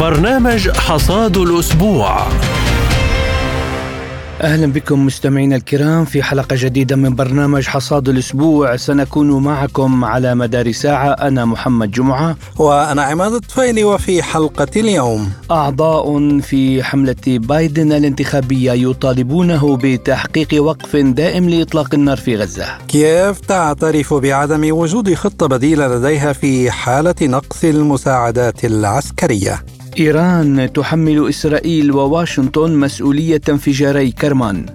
برنامج حصاد الأسبوع. أهلا بكم مستمعينا الكرام في حلقة جديدة من برنامج حصاد الأسبوع. سنكون معكم على مدار ساعة. أنا محمد جمعة. وأنا عماد الطفيلي وفي حلقة اليوم. أعضاء في حملة بايدن الانتخابية يطالبونه بتحقيق وقف دائم لإطلاق النار في غزة. كييف تعترف بعدم وجود خطة بديلة لديها في حالة نقص المساعدات العسكرية؟ إيران تحمل إسرائيل وواشنطن مسؤولية انفجاري كرمان.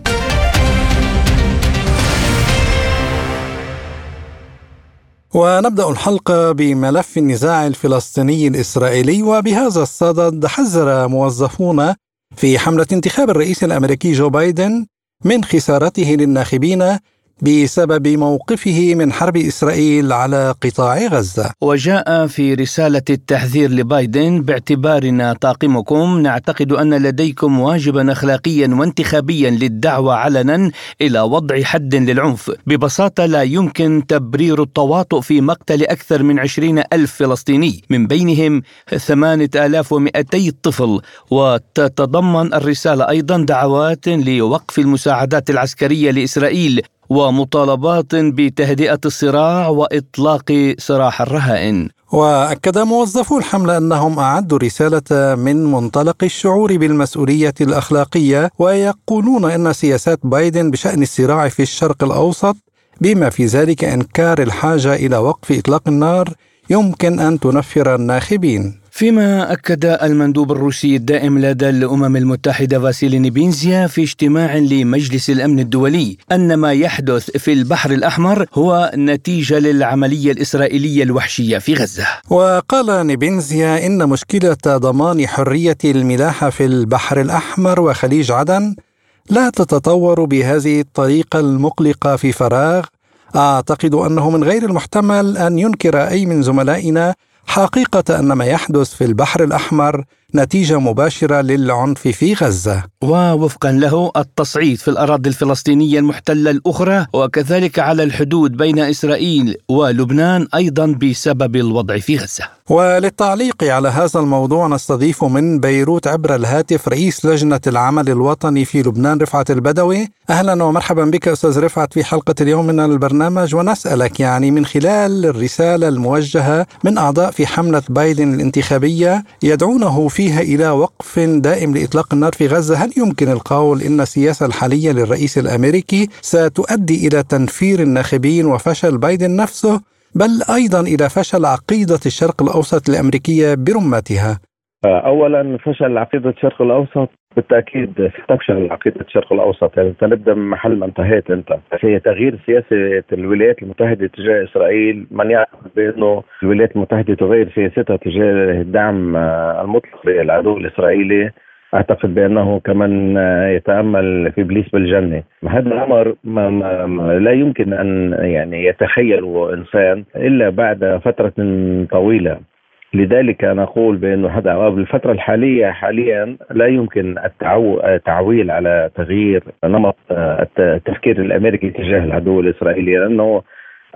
ونبدأ الحلقة بملف النزاع الفلسطيني الإسرائيلي وبهذا الصدد حذر موظفون في حملة انتخاب الرئيس الأمريكي جو بايدن من خسارته للناخبين بسبب موقفه من حرب إسرائيل على قطاع غزة. وجاء في رسالة التحذير لبايدن باعتبارنا طاقمكم نعتقد أن لديكم واجبا اخلاقيا وانتخابيا للدعوة علنا إلى وضع حد للعنف. ببساطة لا يمكن تبرير التواطؤ في مقتل أكثر من عشرين ألف فلسطيني من بينهم ثمانية آلاف ومئتي طفل وتتضمن الرسالة أيضا دعوات لوقف المساعدات العسكرية لإسرائيل ومطالبات بتهدئة الصراع وإطلاق سراح الرهائن. وأكد موظفو الحمله أنهم أعدوا رسالة من منطلق الشعور بالمسؤولية الأخلاقية ويقولون إن سياسات بايدن بشأن الصراع في الشرق الأوسط بما في ذلك إنكار الحاجة إلى وقف إطلاق النار يمكن أن تنفر الناخبين. فيما أكد المندوب الروسي الدائم لدى الأمم المتحدة فاسيلي نيبينزيا في اجتماع لمجلس الأمن الدولي أن ما يحدث في البحر الأحمر هو نتيجة للعملية الإسرائيلية الوحشية في غزة. وقال نيبينزيا إن مشكلة ضمان حرية الملاحة في البحر الأحمر وخليج عدن لا تتطور بهذه الطريقة المقلقة في فراغ. أعتقد أنه من غير المحتمل أن ينكر أي من زملائنا حقيقة أن ما يحدث في البحر الأحمر نتيجة مباشرة للعنف في غزة. ووفقا له التصعيد في الأراضي الفلسطينية المحتلة الأخرى وكذلك على الحدود بين إسرائيل ولبنان أيضا بسبب الوضع في غزة. وللتعليق على هذا الموضوع نستضيف من بيروت عبر الهاتف رئيس لجنة العمل الوطني في لبنان رفعت البدوي. أهلا ومرحبا بك أستاذ رفعت في حلقة اليوم من البرنامج ونسألك يعني من خلال الرسالة الموجهة من أعضاء في حملة بايدن الانتخابية يدعونه في فيها إلى وقف دائم لإطلاق النار في غزة. هل يمكن القول إن السياسة الحالية للرئيس الأمريكي ستؤدي إلى تنفير الناخبين وفشل بايدن نفسه بل أيضا إلى فشل عقيدة الشرق الأوسط الأمريكية برمتها؟ اولا فشل عقيدة الشرق الأوسط بالتأكيد ستفشل عقيده الشرق الأوسط. يعني نبدأ من محل ما انتهيت أنت. في تغيير سياسة الولايات المتحدة تجاه إسرائيل من يعتقد بأنه الولايات المتحدة تغير سياستها تجاه الدعم المطلق للعدو الإسرائيلي. أعتقد بأنه كمان يتأمل في ابليس بالجنة. هذا الأمر ما ما لا يمكن أن يعني يتخيله إنسان إلا بعد فترة طويلة. لذلك أنا أقول بأنه هذا بالفترة الحالية حاليا لا يمكن التعويل على تغيير نمط التفكير الأمريكي تجاه العدو الإسرائيلي لأنه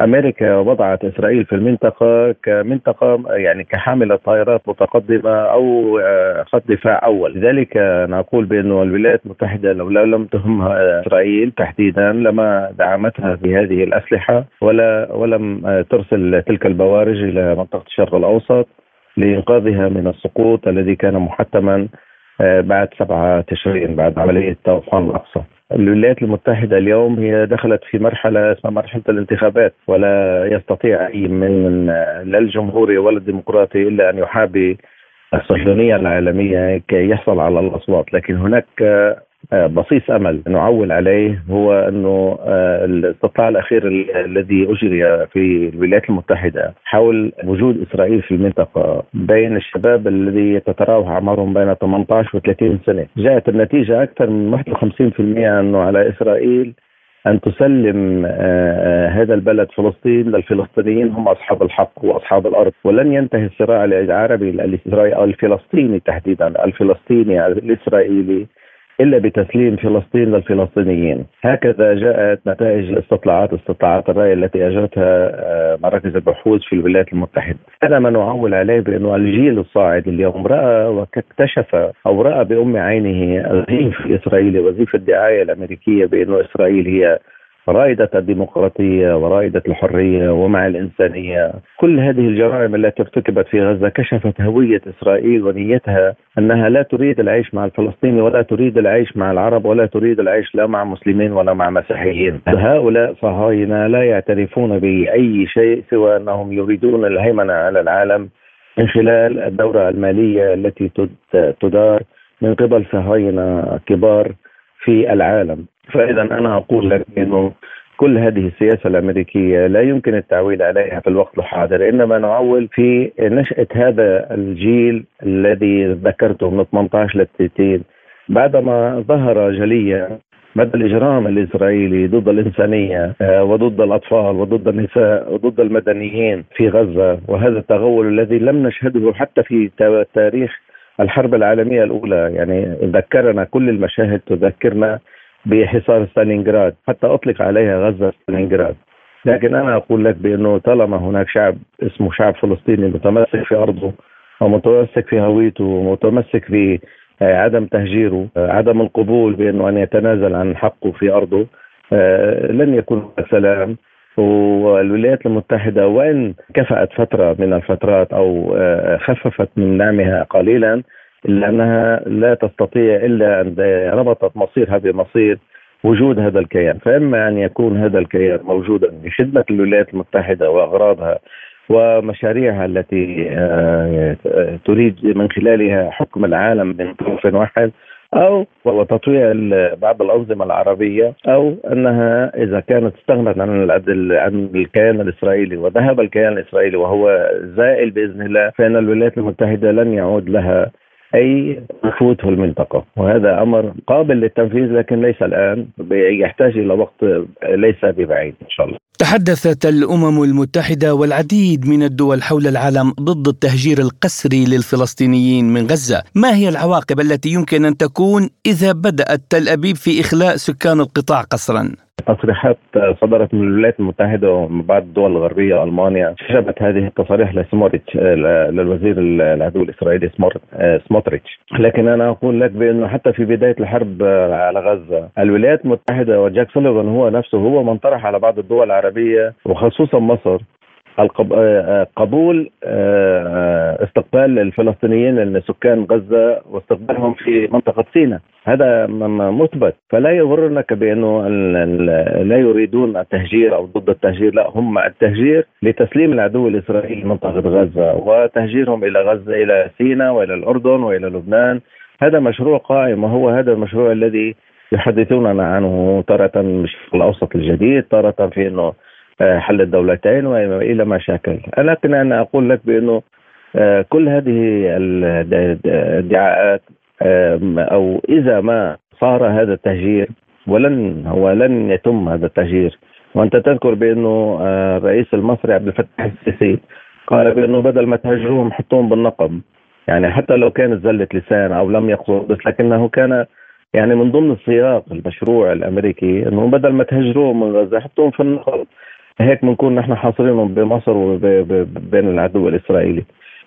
أمريكا وضعت إسرائيل في المنطقة كمنطقة يعني كحامله طائرات متقدمة أو خط دفاع أول، لذلك أنا أقول بأنه الولايات المتحدة لو لم تهمها إسرائيل تحديدا لما دعمتها بهذه الأسلحة ولا ولم ترسل تلك البوارج إلى منطقة الشرق الأوسط. لإنقاذها من السقوط الذي كان محتما بعد سبعة تشرين بعد عملية طوفان الأقصى. الولايات المتحدة اليوم هي دخلت في مرحلة اسمها مرحلة الانتخابات ولا يستطيع أي من لا الجمهوري ولا الديمقراطي إلا أن يحابي الصهيونية العالمية كي يحصل على الأصوات. لكن هناك بصيص أمل نعول عليه هو أنه الاستطلاع الأخير الذي أجري في الولايات المتحدة حول وجود إسرائيل في المنطقة بين الشباب الذي تتراوح أعمارهم بين 18 و 30 سنة، جاءت النتيجة أكثر من 51% أنه على إسرائيل أن تسلم هذا البلد فلسطين للفلسطينيين هم أصحاب الحق وأصحاب الأرض. ولن ينتهي الصراع العربي الاسرائيلي أو الفلسطيني تحديدا الفلسطيني الإسرائيلي إلا بتسليم فلسطين للفلسطينيين، هكذا جاءت نتائج الاستطلاعات استطلاعات الرأي التي أجرتها آه، مراكز البحوث في الولايات المتحدة، هذا ما نعول عليه بأنه الجيل الصاعد اليوم رأى واكتشف أو راى بأم عينه الزيف الاسرائيلي وزيف الدعاية الأمريكية بأنه إسرائيل هي رائدة الديمقراطية ورائدة الحرية ومع الإنسانية. كل هذه الجرائم التي ارتكبت في غزة كشفت هوية إسرائيل ونيتها أنها لا تريد العيش مع الفلسطيني ولا تريد العيش مع العرب ولا تريد العيش لا مع مسلمين ولا مع مسيحيين. هؤلاء صهاينة لا يعترفون بأي شيء سوى أنهم يريدون الهيمنة على العالم من خلال الدورة المالية التي تدار من قبل صهاينة كبار في العالم. فإذا أنا أقول لك إنه كل هذه السياسة الأمريكية لا يمكن التعويل عليها في الوقت الحاضر إنما نعول في نشأة هذا الجيل الذي ذكرته من 18 ل 30 بعدما ظهر جليا مدى الإجرام الإسرائيلي ضد الإنسانية آه، وضد الأطفال وضد النساء وضد المدنيين في غزة وهذا التغول الذي لم نشهده حتى في تاريخ الحرب العالمية الأولى. يعني ذكرنا كل المشاهد تذكرنا بحصار ستالينغراد حتى أطلق عليها غزة ستالينغراد. لكن أنا أقول لك بأنه طالما هناك شعب اسمه شعب فلسطيني متمسك في أرضه ومتمسك في هويته ومتمسك في عدم تهجيره عدم القبول بأنه أن يتنازل عن حقه في أرضه آه، لن يكون سلام. والولايات المتحدة وإن كفأت فترة من الفترات أو آه، خففت من دعمها قليلا إلا أنها لا تستطيع إلا أن ربطت مصيرها بمصير وجود هذا الكيان. فإما أن يكون هذا الكيان موجودا لخدمة الولايات المتحدة وأغراضها ومشاريعها التي آه، تريد من خلالها حكم العالم من طرف واحد أو وتطويع بعض الأنظمة العربية أو أنها إذا كانت استغنت عن عن الكيان الإسرائيلي وذهب الكيان الإسرائيلي وهو زائل بإذن الله فإن الولايات المتحدة لن يعود لها أي نفوذ في المنطقة وهذا أمر قابل للتنفيذ لكن ليس الآن. يحتاج إلى وقت ليس ببعيد إن شاء الله. تحدثت الأمم المتحدة والعديد من الدول حول العالم ضد التهجير القسري للفلسطينيين من غزة، ما هي العواقب التي يمكن أن تكون إذا بدأت تل أبيب في إخلاء سكان القطاع قسرا؟ تصريحات صدرت من الولايات المتحدة ومن بعض الدول الغربية ألمانيا. شبت هذه التصاريح لسموتريتش للوزير العدو الإسرائيلي سموتريتش. لكن أنا أقول لك بأنه حتى في بداية الحرب على غزة الولايات المتحدة وجاك سوليفان هو نفسه هو من طرح على بعض الدول العربية وخصوصا مصر. قبول آه، استقبال الفلسطينيين سكان غزة واستقبالهم في منطقة سيناء. هذا مثبت. فلا يغرنك بأنه لا يريدون التهجير أو ضد التهجير لا هم التهجير لتسليم العدو الإسرائيلي منطقة غزة وتهجيرهم إلى غزة إلى سيناء وإلى الأردن وإلى لبنان. هذا مشروع قائم وهو هذا المشروع الذي يحدثوننا عنه تارة في الأوسط الجديد تارة في أنه آه، حل الدولتين وإلى مشاكل لكن أنا أقول لك بأنه آه، كل هذه الادعاءات أو إذا ما صار هذا التهجير ولن هو لن يتم هذا التهجير. وأنت تذكر بأنه آه، الرئيس المصري عبد الفتاح السيسي قال بأنه بدل ما تهجروهم حطوهم بالنقب يعني حتى لو كانت زلة لسان أو لم يقصد بس لكنه كان يعني من ضمن السياق المشروع الأمريكي أنه بدل ما تهجروهم من غزة حطوهم في النقب هيك بنكون نحن حاصرينهم بمصر وبين العدو الإسرائيلي.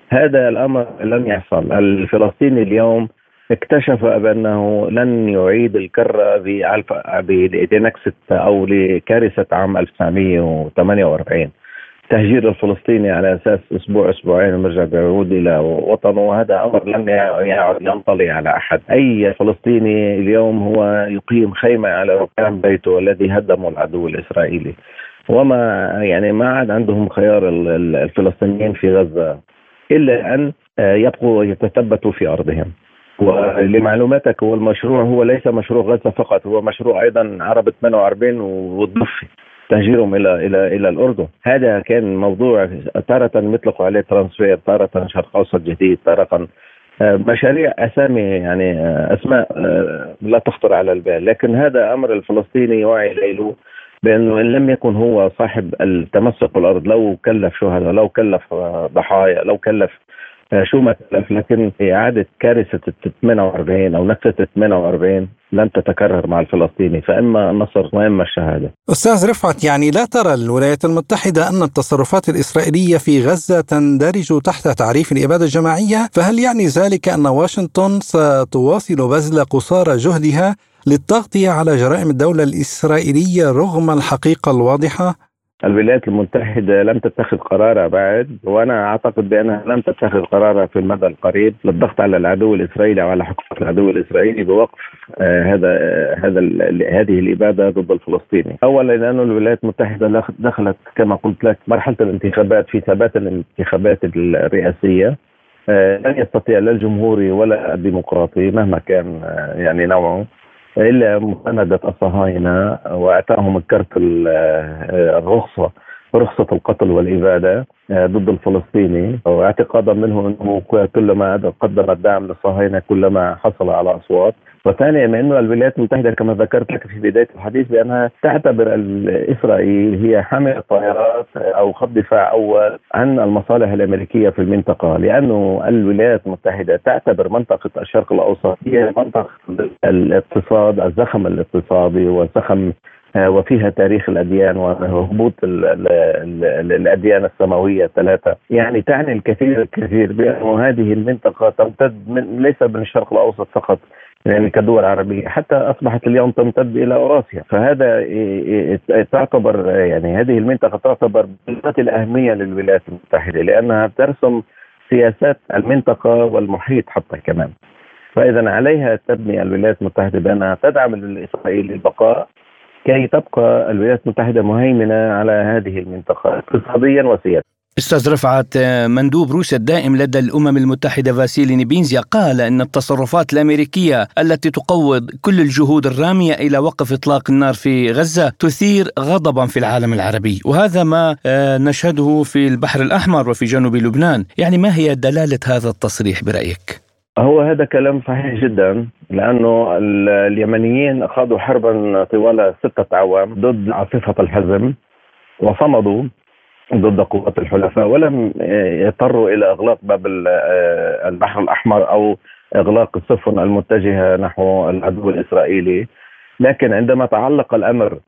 هذا الأمر لم يحصل. الفلسطيني اليوم اكتشف بأنه لن يعيد الكرة لنكسه أو لكارثة عام 1948 تهجير الفلسطيني على أساس أسبوع أسبوعين ويرجع بيعود إلى وطنه وهذا أمر لم يعد ينطلي على أحد، أي فلسطيني اليوم هو يقيم خيمة على ركام بيته الذي هدمه العدو الإسرائيلي. وما يعني ما عاد عندهم خيار الفلسطينيين في غزة إلا أن آه، يبقوا يتثبتوا في أرضهم. ولمعلوماتك هو المشروع هو ليس مشروع غزة فقط هو مشروع أيضا عرب 48 والضفة تهجيرهم إلى إلى إلى الأردن هذا كان موضوع تارة نطلق عليه ترانسفير تارة شرق أوسط جديد تارة آه، مشاريع أسامي يعني آه، أسماء لا تخطر على البال لكن هذا أمر الفلسطيني واعي له بانه ان لم يكن هو صاحب التمسك بالأرض. لو كلف شهداء لو كلف ضحايا لو كلف شو ما تلف لكن إعادة كارثة 48 أو نكسه 48 لن تتكرر مع الفلسطيني فإما النصر وإما الشهادة. أستاذ رفعت يعني لا ترى الولايات المتحدة أن التصرفات الإسرائيلية في غزة تندرج تحت تعريف الإبادة الجماعية، فهل يعني ذلك أن واشنطن ستواصل بذل قصارى جهدها؟ للتغطية على جرائم الدولة الإسرائيلية رغم الحقيقة الواضحة؟ الولايات المتحدة لم تتخذ قرارها بعد وأنا أعتقد بأنها لم تتخذ قرارها في المدى القريب للضغط على العدو الإسرائيلي أو على حكومة العدو الإسرائيلي بوقف آه هذا آه هذا هذه الإبادة ضد الفلسطيني أولا لأن الولايات المتحدة دخلت كما قلت لك مرحلة الانتخابات في ثبات الانتخابات الرئاسية آه لن يستطيع لا الجمهوري ولا الديمقراطي مهما كان يعني نوعه إلا مسانده الصهاينة واعطائهم الكرت الرخصة رخصة القتل والإبادة آه، ضد الفلسطيني. واعتقادا منه أنه كلما قدم الدعم للصهاينة كلما حصل على أصوات وثانيا إنه الولايات المتحدة كما ذكرت لك في بداية الحديث بأنها تعتبر إسرائيل هي حامل طائرات أو خط دفاع أول عن المصالح الأمريكية في المنطقة. لأنه الولايات المتحدة تعتبر منطقة الشرق الأوسط هي منطقة الاقتصاد الزخم الاقتصادي والزخم آه، وفيها تاريخ الأديان وهبوط الأديان السماوية الثلاثة، يعني تعني الكثير الكثير بان هذه المنطقة تمتد من ليس من الشرق الأوسط فقط يعني كدول عربية حتى أصبحت اليوم تمتد إلى أوراسيا. فهذا تعتبر يعني هذه المنطقة تعتبر بذات الأهمية للولايات المتحدة لأنها ترسم سياسات المنطقة والمحيط حتى كمان. فإذا عليها تبني الولايات المتحدة بأنها تدعم إسرائيل للبقاء كي تبقى الولايات المتحدة مهيمنة على هذه المنطقة اقتصاديا وسياسيا. أستاذ رفعت مندوب روسيا الدائم لدى الأمم المتحدة فاسيلي نيبينزيا قال إن التصرفات الأمريكية التي تقوض كل الجهود الرامية إلى وقف إطلاق النار في غزة تثير غضبا في العالم العربي. وهذا ما آه، نشهده في البحر الأحمر وفي جنوب لبنان. يعني ما هي دلالة هذا التصريح برأيك؟ هو هذا كلام صحيح جدا لأنه اليمنيين خاضوا حربا طوال ستة أعوام ضد عاصفة الحزم وصمدوا ضد قوات الحلفاء ولم يضطروا إلى إغلاق باب البحر الأحمر أو إغلاق السفن المتجهة نحو العدو الإسرائيلي. لكن عندما تعلق الأمر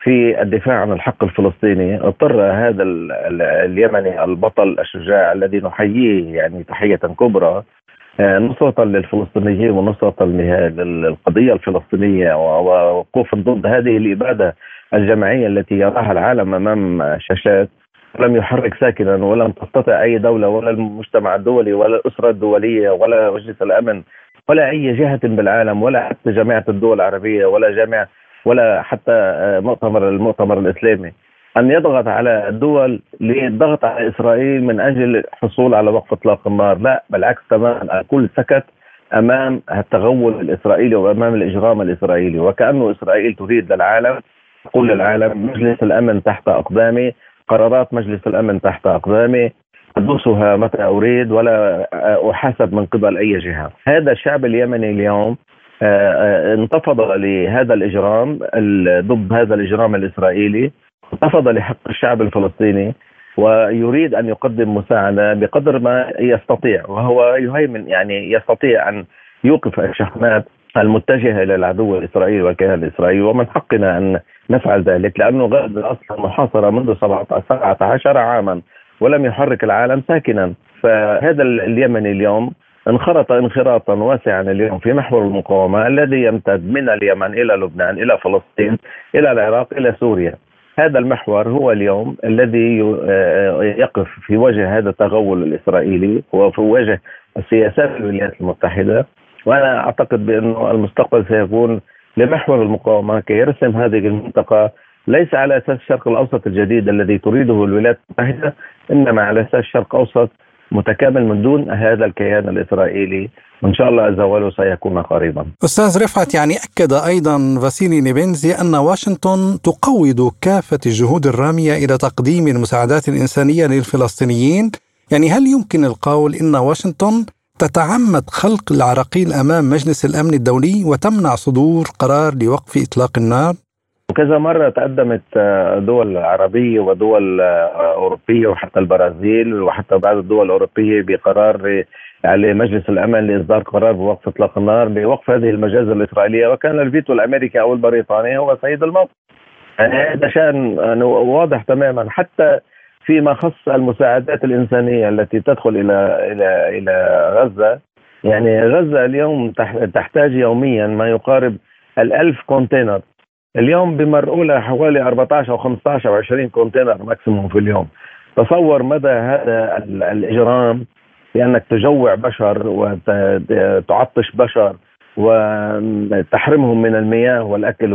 في الدفاع عن الحق الفلسطيني اضطر هذا اليمني البطل الشجاع الذي نحييه يعني تحية كبرى نصرة للفلسطينيين ونصرة للقضية الفلسطينية ووقوفا ضد هذه الإبادة الجماعية التي يراها العالم أمام شاشات. لم يحرك ساكنا ولم تستطع أي دولة ولا المجتمع الدولي ولا الأسرة الدولية ولا مجلس الأمن ولا أي جهة بالعالم ولا حتى جامعة الدول العربية ولا جامعة ولا حتى آه، مؤتمر المؤتمر الإسلامي. أن يضغط على الدول للضغط على إسرائيل من أجل الحصول على وقف إطلاق النار، لا بالعكس تماما الكل سكت أمام التغول الإسرائيلي وأمام الإجرام الإسرائيلي. وكانه إسرائيل تريد للعالم تقول للعالم مجلس الأمن تحت أقدامي قرارات مجلس الأمن تحت أقدامي ادوسها متى أريد ولا أحاسب من قبل أي جهة. هذا الشعب اليمني اليوم آه، آه، انتفض لهذا الإجرام ضد هذا الإجرام الإسرائيلي انتفض لحق الشعب الفلسطيني ويريد أن يقدم مساعدة بقدر ما يستطيع وهو يهيمن يعني يستطيع أن يوقف الشحنات المتجهه إلى العدو الإسرائيلي والكيان الإسرائيلي ومن حقنا أن نفعل ذلك لأنه غزة أصلا محاصرة منذ 17 عاما ولم يحرك العالم ساكنا. فهذا اليمني اليوم انخرط انخراطا واسعا اليوم في محور المقاومة الذي يمتد من اليمن إلى لبنان إلى فلسطين إلى العراق إلى سوريا. هذا المحور هو اليوم الذي يقف في وجه هذا التغول الإسرائيلي وفي وجه السياسات الولايات المتحدة. وأنا أعتقد بانه المستقبل سيكون لمحور المقاومة كي يرسم هذه المنطقة ليس على أساس الشرق الأوسط الجديد الذي تريده الولايات المتحدة إنما على أساس شرق أوسط متكامل من دون هذا الكيان الإسرائيلي وإن شاء الله زواله سيكون قريبا. أستاذ رفعت يعني أكد أيضا فاسيلي نيبنزي أن واشنطن تقوض كافة الجهود الرامية إلى تقديم المساعدات الإنسانية للفلسطينيين، يعني هل يمكن القول إن واشنطن تتعمد خلق العراقيل أمام مجلس الأمن الدولي وتمنع صدور قرار لوقف إطلاق النار؟ وكذا مرة تقدمت آه، دول عربية ودول آه، أوروبية وحتى البرازيل وحتى بعض الدول الأوروبية بقرار على مجلس الأمن لإصدار قرار بوقف إطلاق النار بوقف هذه المجازر الإسرائيلية. وكان الفيتو الأمريكي أو البريطاني هو سيد الموقف. يعني هذا شأن واضح تماما. حتى فيما خص المساعدات الإنسانية التي تدخل إلى إلى إلى غزة. يعني غزة اليوم تحتاج يوميا ما يقارب الألف container. اليوم بمرقوا لها حوالي 14 أو 15 أو 20 container maximum في اليوم. تصور مدى هذا الإجرام بأنك تجوع بشر وتعطش بشر وتحرمهم من المياه والأكل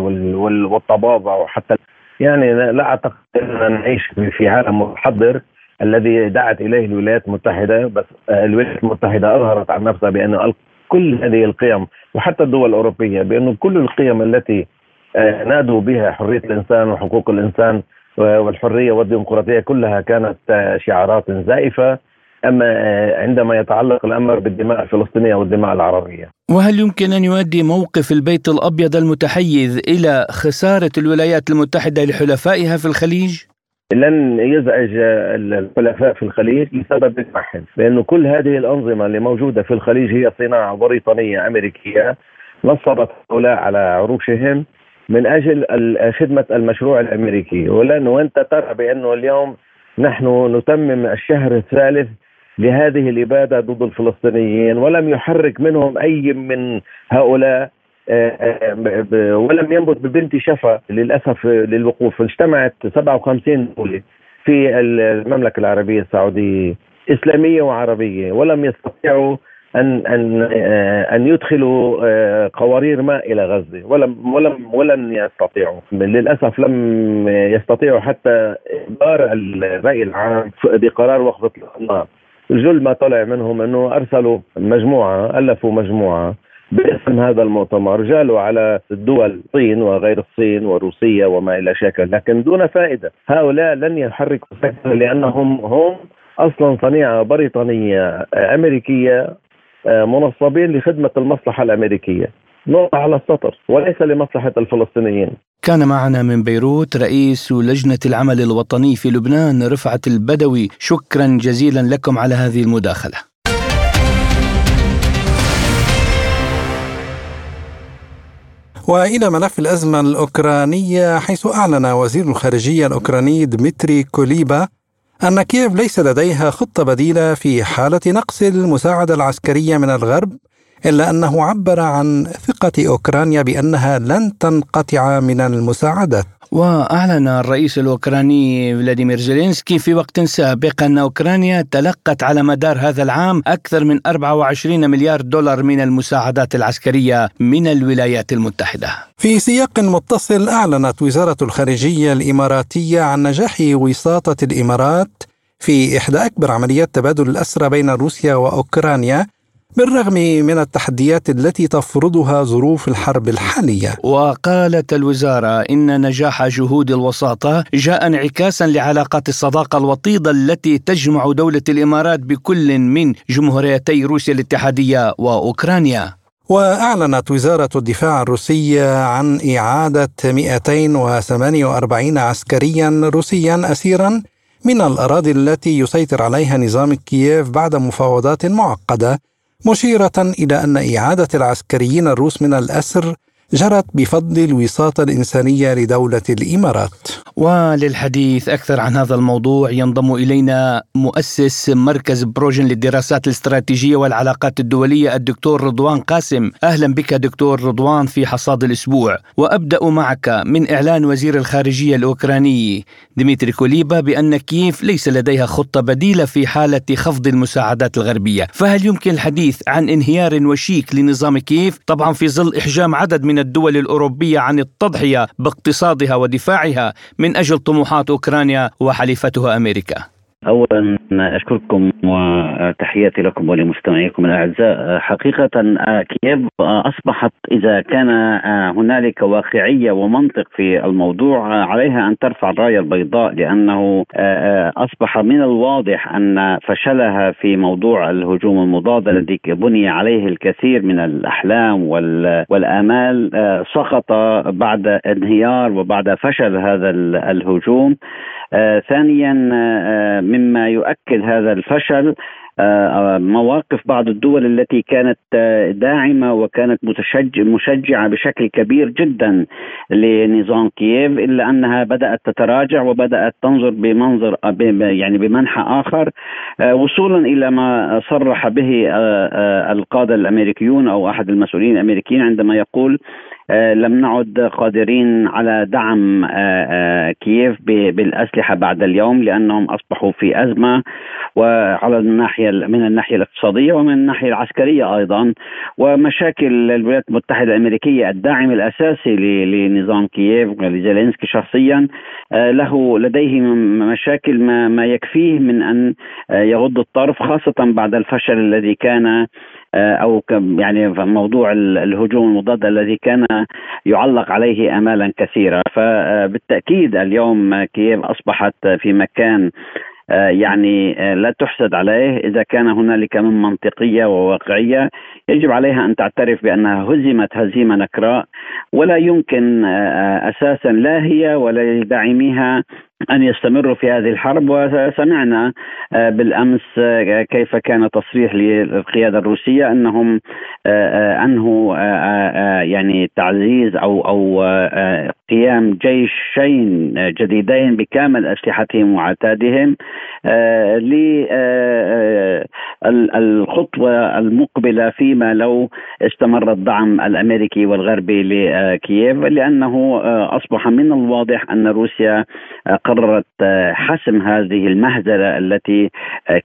والطبابة وحتى يعني لا أعتقد اننا نعيش في عالم متحضر الذي دعت إليه الولايات المتحدة بس الولايات المتحدة أظهرت عن نفسها بأن كل هذه القيم وحتى الدول الأوروبية بانه كل القيم التي آه، نادوا بها حرية الإنسان وحقوق الإنسان والحرية والديمقراطية كلها كانت آه، شعارات زائفة. اما آه، عندما يتعلق الأمر بالدماء الفلسطينية والدماء العربية. وهل يمكن أن يؤدي موقف البيت الأبيض المتحيز إلى خسارة الولايات المتحدة لحلفائها في الخليج؟ لن يزعج الحلفاء في الخليج لسبب واحد لأنه كل هذه الأنظمة اللي موجودة في الخليج هي صناعة بريطانية أمريكية نصبت هؤلاء على عروشهم من أجل خدمة المشروع الأمريكي ولان وأنت ترى بأنه اليوم نحن نتمم الشهر الثالث لهذه الاباده ضد الفلسطينيين ولم يحرك منهم أي من هؤلاء آه، آه، ولم ينبت ببنت شفا للأسف للوقوف. اجتمعت 57 دولة في المملكة العربية السعودية إسلامية وعربية ولم يستطيعوا ان أن آه، أن يدخلوا قوارير ماء إلى غزة ولم ولم ولن يستطيعوا. للأسف لم يستطيعوا حتى اجبار الرأي العام بقرار وقف النار. الجل ما طلع منهم انه ارسلوا مجموعة ألفوا مجموعة باسم هذا المؤتمر. جالوا على الدول الصين وغير الصين وروسيا وما إلى شكل لكن دون فائدة هؤلاء لن يحركوا سكنة لأنهم هم أصلا صنيعة بريطانية أمريكية آه، منصبين لخدمة المصلحة الأمريكية. نقطة على السطر وليس لمصلحة الفلسطينيين. كان معنا من بيروت رئيس لجنة العمل الوطني في لبنان رفعت البدوي. شكرا جزيلا لكم على هذه المداخلة. وإلى ملف الأزمة الأوكرانية حيث أعلن وزير الخارجية الأوكراني دمتري كوليبا أن كييف ليس لديها خطة بديلة في حالة نقص المساعدة العسكرية من الغرب إلا أنه عبر عن ثقة أوكرانيا بأنها لن تنقطع من المساعدات. وأعلن الرئيس الأوكراني فلاديمير زيلينسكي في وقت سابق أن أوكرانيا تلقت على مدار هذا العام أكثر من 24 مليار دولار من المساعدات العسكرية من الولايات المتحدة. في سياق متصل أعلنت وزارة الخارجية الإماراتية عن نجاح وساطة الإمارات في إحدى أكبر عمليات تبادل الأسرى بين روسيا وأوكرانيا بالرغم من التحديات التي تفرضها ظروف الحرب الحالية. وقالت الوزارة إن نجاح جهود الوساطة جاء انعكاسا لعلاقات الصداقة الوطيدة التي تجمع دولة الإمارات بكل من جمهوريتي روسيا الاتحادية وأوكرانيا. وأعلنت وزارة الدفاع الروسية عن إعادة 248 عسكريا روسيا أسيرا من الأراضي التي يسيطر عليها نظام كييف بعد مفاوضات معقدة مشيرة إلى أن إعادة العسكريين الروس من الأسر جرت بفضل الوساطة الإنسانية لدولة الإمارات. وللحديث أكثر عن هذا الموضوع ينضم إلينا مؤسس مركز بروجن للدراسات الاستراتيجية والعلاقات الدولية الدكتور رضوان قاسم. أهلا بك دكتور رضوان في حصاد الأسبوع. وأبدأ معك من إعلان وزير الخارجية الأوكراني. دميتري كوليبا بأن كييف ليس لديها خطة بديلة في حالة خفض المساعدات الغربية. فهل يمكن الحديث عن انهيار وشيك لنظام كييف؟ طبعا في ظل إحجام عدد من الدول الأوروبية عن التضحية باقتصادها ودفاعها من أجل طموحات أوكرانيا وحليفتها أمريكا. اولا أشكركم وتحياتي لكم ولمستمعيكم الأعزاء. حقيقة كييف أصبحت إذا كان هنالك واقعية ومنطق في الموضوع عليها أن ترفع الراية البيضاء لأنه أصبح من الواضح أن فشلها في موضوع الهجوم المضاد الذي بني عليه الكثير من الأحلام والآمال سقط بعد انهيار وبعد فشل هذا الهجوم. آه ثانيا آه مما يؤكد هذا الفشل آه، مواقف بعض الدول التي كانت آه، داعمة وكانت مشجعة بشكل كبير جدا لنظام كييف إلا أنها بدأت تتراجع وبدأت تنظر بمنظر يعني بمنحى آخر آه، وصولا إلى ما صرح به القادة الأمريكيون أو أحد المسؤولين الأمريكيين عندما يقول لم نعد قادرين على دعم كييف بالأسلحة بعد اليوم لأنهم أصبحوا في أزمة وعلى الناحية من الناحية الاقتصادية ومن الناحية العسكرية أيضا. ومشاكل الولايات المتحدة الأمريكية الداعم الأساسي لنظام كييف ولزيلينسكي شخصيا آه، له لديه مشاكل ما, يكفيه من أن آه، يغض الطرف خاصة بعد الفشل الذي كان آه، أو يعني موضوع الهجوم المضاد الذي كان يعلق عليه امالا كثيرة. فبالتأكيد اليوم كييف أصبحت في مكان آه، يعني آه، لا تحسد عليه. إذا كان هنالك من منطقية وواقعية يجب عليها أن تعترف بأنها هزمت هزيمة نكراء ولا يمكن آه، أساسا لا هي ولا لداعميها أن يستمروا في هذه الحرب وسمعنا بالأمس كيف كان تصريح للقيادة الروسية أنهم انهوا يعني تعزيز أو أو قيام جيشين جديدين بكامل أسلحتهم وعتادهم للخطوه المقبلة فيما لو استمر الدعم الأمريكي والغربي لكييف لأنه أصبح من الواضح أن روسيا قررت حسم هذه المهزلة التي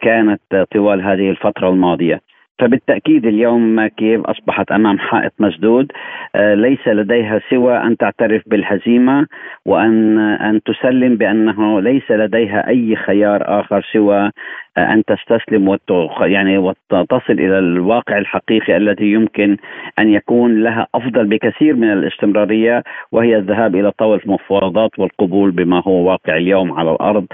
كانت طوال هذه الفترة الماضية. فبالتأكيد اليوم كييف أصبحت أمام حائط مسدود آه، ليس لديها سوى أن تعترف بالهزيمة وأن أن تسلم بأنه ليس لديها أي خيار آخر سوى آه، أن تستسلم يعني وتصل إلى الواقع الحقيقي الذي يمكن أن يكون لها أفضل بكثير من الاستمرارية وهي الذهاب إلى طاوله المفاوضات والقبول بما هو واقع اليوم على الأرض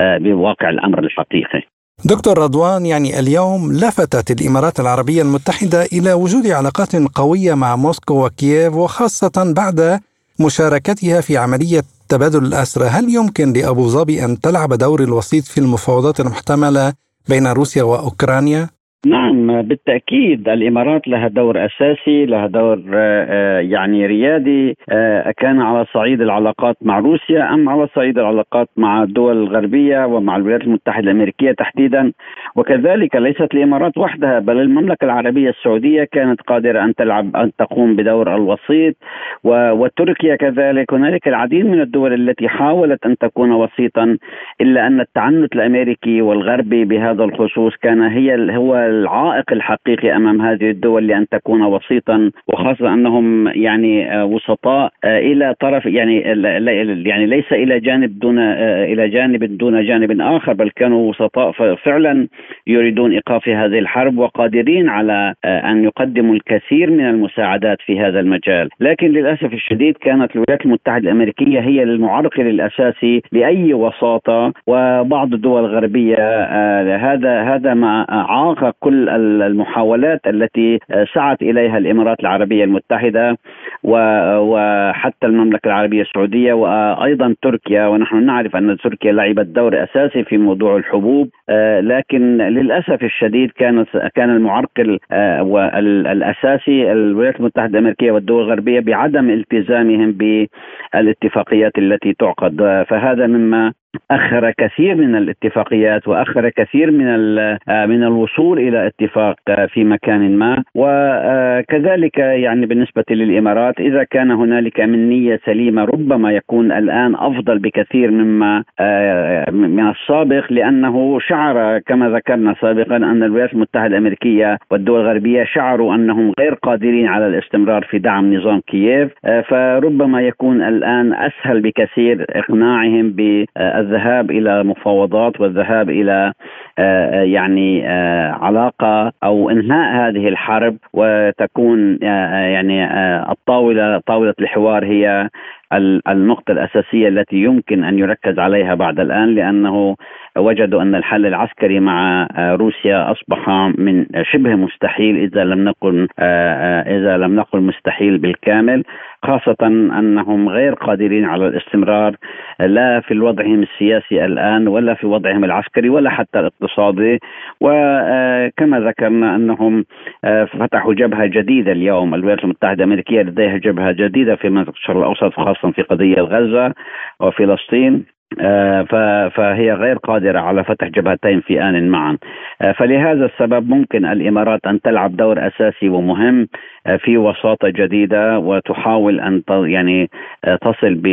آه، بواقع الأمر الحقيقي. دكتور رضوان يعني اليوم لفتت الإمارات العربية المتحدة إلى وجود علاقات قوية مع موسكو وكييف وخاصة بعد مشاركتها في عملية تبادل الأسرى، هل يمكن لأبو ظبي أن تلعب دور الوسيط في المفاوضات المحتملة بين روسيا وأوكرانيا؟ نعم بالتأكيد الإمارات لها دور أساسي لها دور آه، آه، يعني ريادي آه، كان على صعيد العلاقات مع روسيا أم على صعيد العلاقات مع الدول الغربية ومع الولايات المتحدة الأمريكية تحديدا. وكذلك ليست الإمارات وحدها بل المملكة العربية السعودية كانت قادرة أن تلعب أن تقوم بدور الوسيط. وتركيا كذلك هنالك العديد من الدول التي حاولت أن تكون وسيطا إلا أن التعنت الأمريكي والغربي بهذا الخصوص كان هي هو العائق الحقيقي أمام هذه الدول لأن تكون وسيطا وخاصة أنهم يعني آه، وسطاء آه، إلى طرف يعني يعني ليس إلى جانب دون آه، إلى جانب دون جانب آخر بل كانوا وسطاء. فعلا يريدون إيقاف هذه الحرب وقادرين على أن يقدموا الكثير من المساعدات في هذا المجال، لكن للأسف الشديد كانت الولايات المتحدة الأمريكية هي المعرقل الاساسي لأي وساطة وبعض الدول الغربية هذا هذا ما عاق كل المحاولات التي سعت إليها الإمارات العربية المتحدة وحتى المملكة العربية السعودية وأيضا تركيا. ونحن نعرف أن تركيا لعبت دور أساسي في موضوع الحبوب لكن للأسف الشديد كان كان المعرقل الاساسي الولايات المتحدة الأمريكية والدول الغربية بعدم التزامهم بالاتفاقيات التي تعقد. فهذا مما أخر كثير من الاتفاقيات وأخر كثير من آه، من الوصول إلى اتفاق آه، في مكان ما. وكذلك يعني بالنسبة للإمارات إذا كان هنالك من نية سليمة ربما يكون الآن أفضل بكثير مما آه، من السابق لأنه شعر كما ذكرنا سابقا أن الولايات المتحدة الأمريكية والدول الغربية شعروا أنهم غير قادرين على الاستمرار في دعم نظام كييف. فربما يكون الآن أسهل بكثير إقناعهم ب الذهاب إلى مفاوضات والذهاب إلى يعني علاقة أو إنهاء هذه الحرب وتكون يعني الطاولة طاولة الحوار هي النقطة الأساسية التي يمكن أن يركز عليها بعد الآن لأنه وجدوا أن الحل العسكري مع روسيا أصبح من شبه مستحيل إذا لم نقل إذا لم نقل مستحيل بالكامل. خاصة أنهم غير قادرين على الاستمرار لا في وضعهم السياسي الآن ولا في وضعهم العسكري ولا حتى الاقتصادي. وكما ذكرنا أنهم فتحوا جبهة جديدة اليوم. الولايات المتحدة الأمريكية لديها جبهة جديدة في منطقة الشرق الأوسط خاصة في قضية غزة وفلسطين. آه، فهي غير قادرة على فتح جبهتين في آن معا. آه، فلهذا السبب ممكن الإمارات أن تلعب دور أساسي ومهم آه، في وساطة جديدة وتحاول أن يعني تصل ب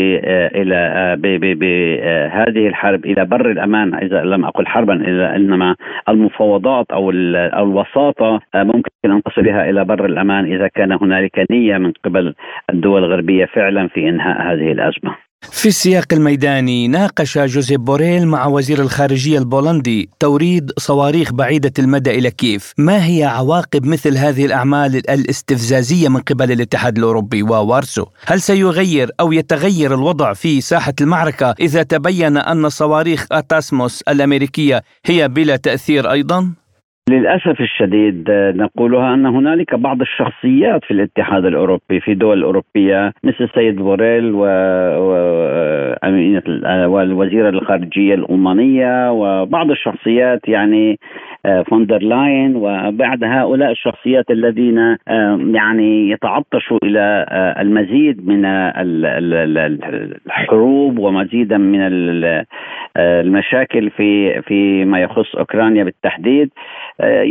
إلى بهذه الحرب إلى بر الأمان إذا لم أقل حربا إنما المفاوضات أو الوساطة ممكن أن تصل بها إلى بر الأمان إذا كان هنالك نية من قبل الدول الغربية فعلا في إنهاء هذه الأزمة. في السياق الميداني ناقش جوزيف بوريل مع وزير الخارجية البولندي توريد صواريخ بعيدة المدى إلى كييف ما هي عواقب مثل هذه الأعمال الاستفزازية من قبل الاتحاد الأوروبي ووارسو هل سيغير أو يتغير الوضع في ساحة المعركة إذا تبين أن صواريخ أتاسموس الأمريكية هي بلا تأثير أيضا؟ للأسف الشديد نقولها أن هنالك بعض الشخصيات في الاتحاد الأوروبي في دول أوروبية مثل السيد بوريل و... والوزيره الخارجية الألمانية وبعض الشخصيات يعني آه، فون دير لاين وبعد هؤلاء الشخصيات الذين آه، يعني يتعطشوا إلى آه، المزيد من الحروب ومزيدا من المشاكل في في ما يخص أوكرانيا بالتحديد.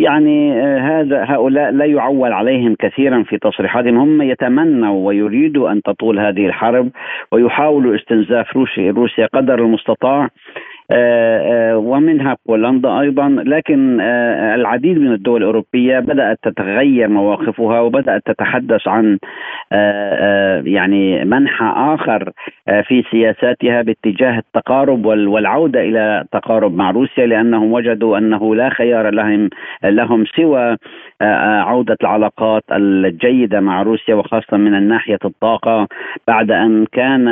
يعني هذا هؤلاء لا يعول عليهم كثيرا في تصريحاتهم. هم يتمنوا ويريدوا أن تطول هذه الحرب ويحاولوا استنزاف روسيا قدر المستطاع. آه، آه، ومنها بولندا أيضا. لكن آه، العديد من الدول الأوروبية بدأت تتغير مواقفها وبدأت تتحدث عن يعني منحى آخر في سياساتها باتجاه التقارب والعودة إلى تقارب مع روسيا لأنهم وجدوا أنه لا خيار لهم لهم سوى عودة العلاقات الجيدة مع روسيا وخاصة من ناحية الطاقة بعد أن كان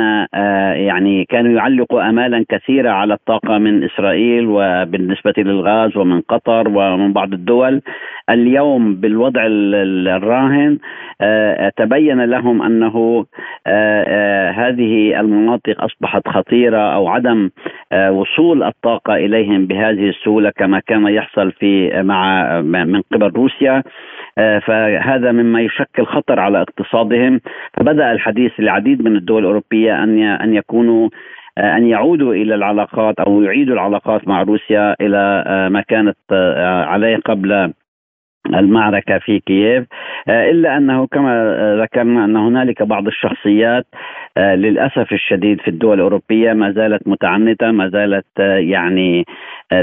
يعني كانوا يعلقوا امالا كثيرة على الطاقة من إسرائيل وبالنسبة للغاز ومن قطر ومن بعض الدول. اليوم بالوضع الراهن آه، تبين لهم أنه آه، آه، هذه المناطق أصبحت خطيرة أو عدم وصول الطاقة إليهم بهذه السهولة كما كان يحصل في مع من قبل روسيا. فهذا مما يشكل خطر على اقتصادهم. فبدأ الحديث للعديد من الدول الأوروبية أن أن يكونوا آه، أن يعودوا إلى العلاقات أو يعيدوا العلاقات مع روسيا إلى آه، ما كانت آه، عليه قبل المعركة في كييف. إلا أنه كما ذكرنا أن هنالك بعض الشخصيات للأسف الشديد في الدول الأوروبية ما زالت متعنتة ما زالت يعني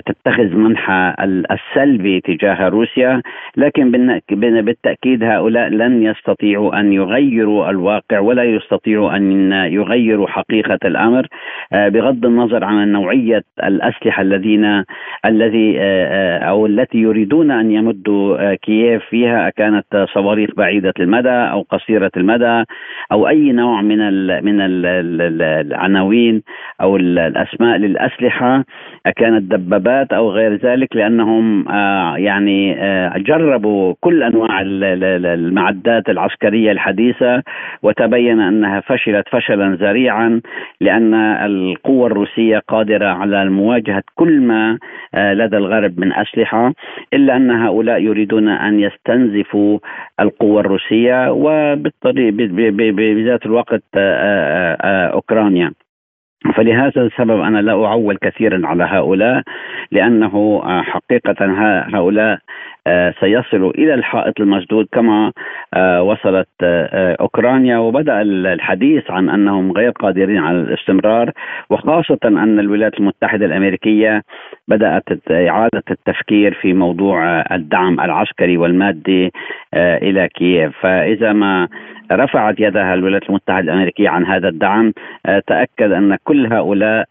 تتخذ منحى السلبي تجاه روسيا لكن بالتأكيد هؤلاء لن يستطيعوا أن يغيروا الواقع ولا يستطيعوا أن يغيروا حقيقة الأمر. آه، بغض النظر عن نوعية الأسلحة الذين الذي آه، آه، أو التي يريدون أن يمدوا كييف فيها كانت صواريخ بعيدة المدى أو قصيرة المدى أو أي نوع من من ال العناوين أو الأسماء للأسلحة كانت دبابات أو غير ذلك لأنهم آه يعني آه جربوا كل أنواع المعدات العسكرية الحديثة وتبين أنها فشلت فشلا ذريعا لأن القوة الروسية قادرة على مواجهة كل ما آه لدى الغرب من أسلحة إلا أن هؤلاء يريدون أن يستنزفوا القوة الروسية وبالطريق بذات الوقت أوكرانيا. فلهذا السبب أنا لا أعول كثيرا على هؤلاء لأنه حقيقه هؤلاء سيصلوا إلى الحائط المسدود كما وصلت أوكرانيا وبدأ الحديث عن أنهم غير قادرين على الاستمرار وخاصة أن الولايات المتحدة الأمريكية بدأت إعادة التفكير في موضوع الدعم العسكري والمادي إلى كييف. فإذا ما رفعت يدها الولايات المتحدة الأمريكية عن هذا الدعم. تأكد أن كل هؤلاء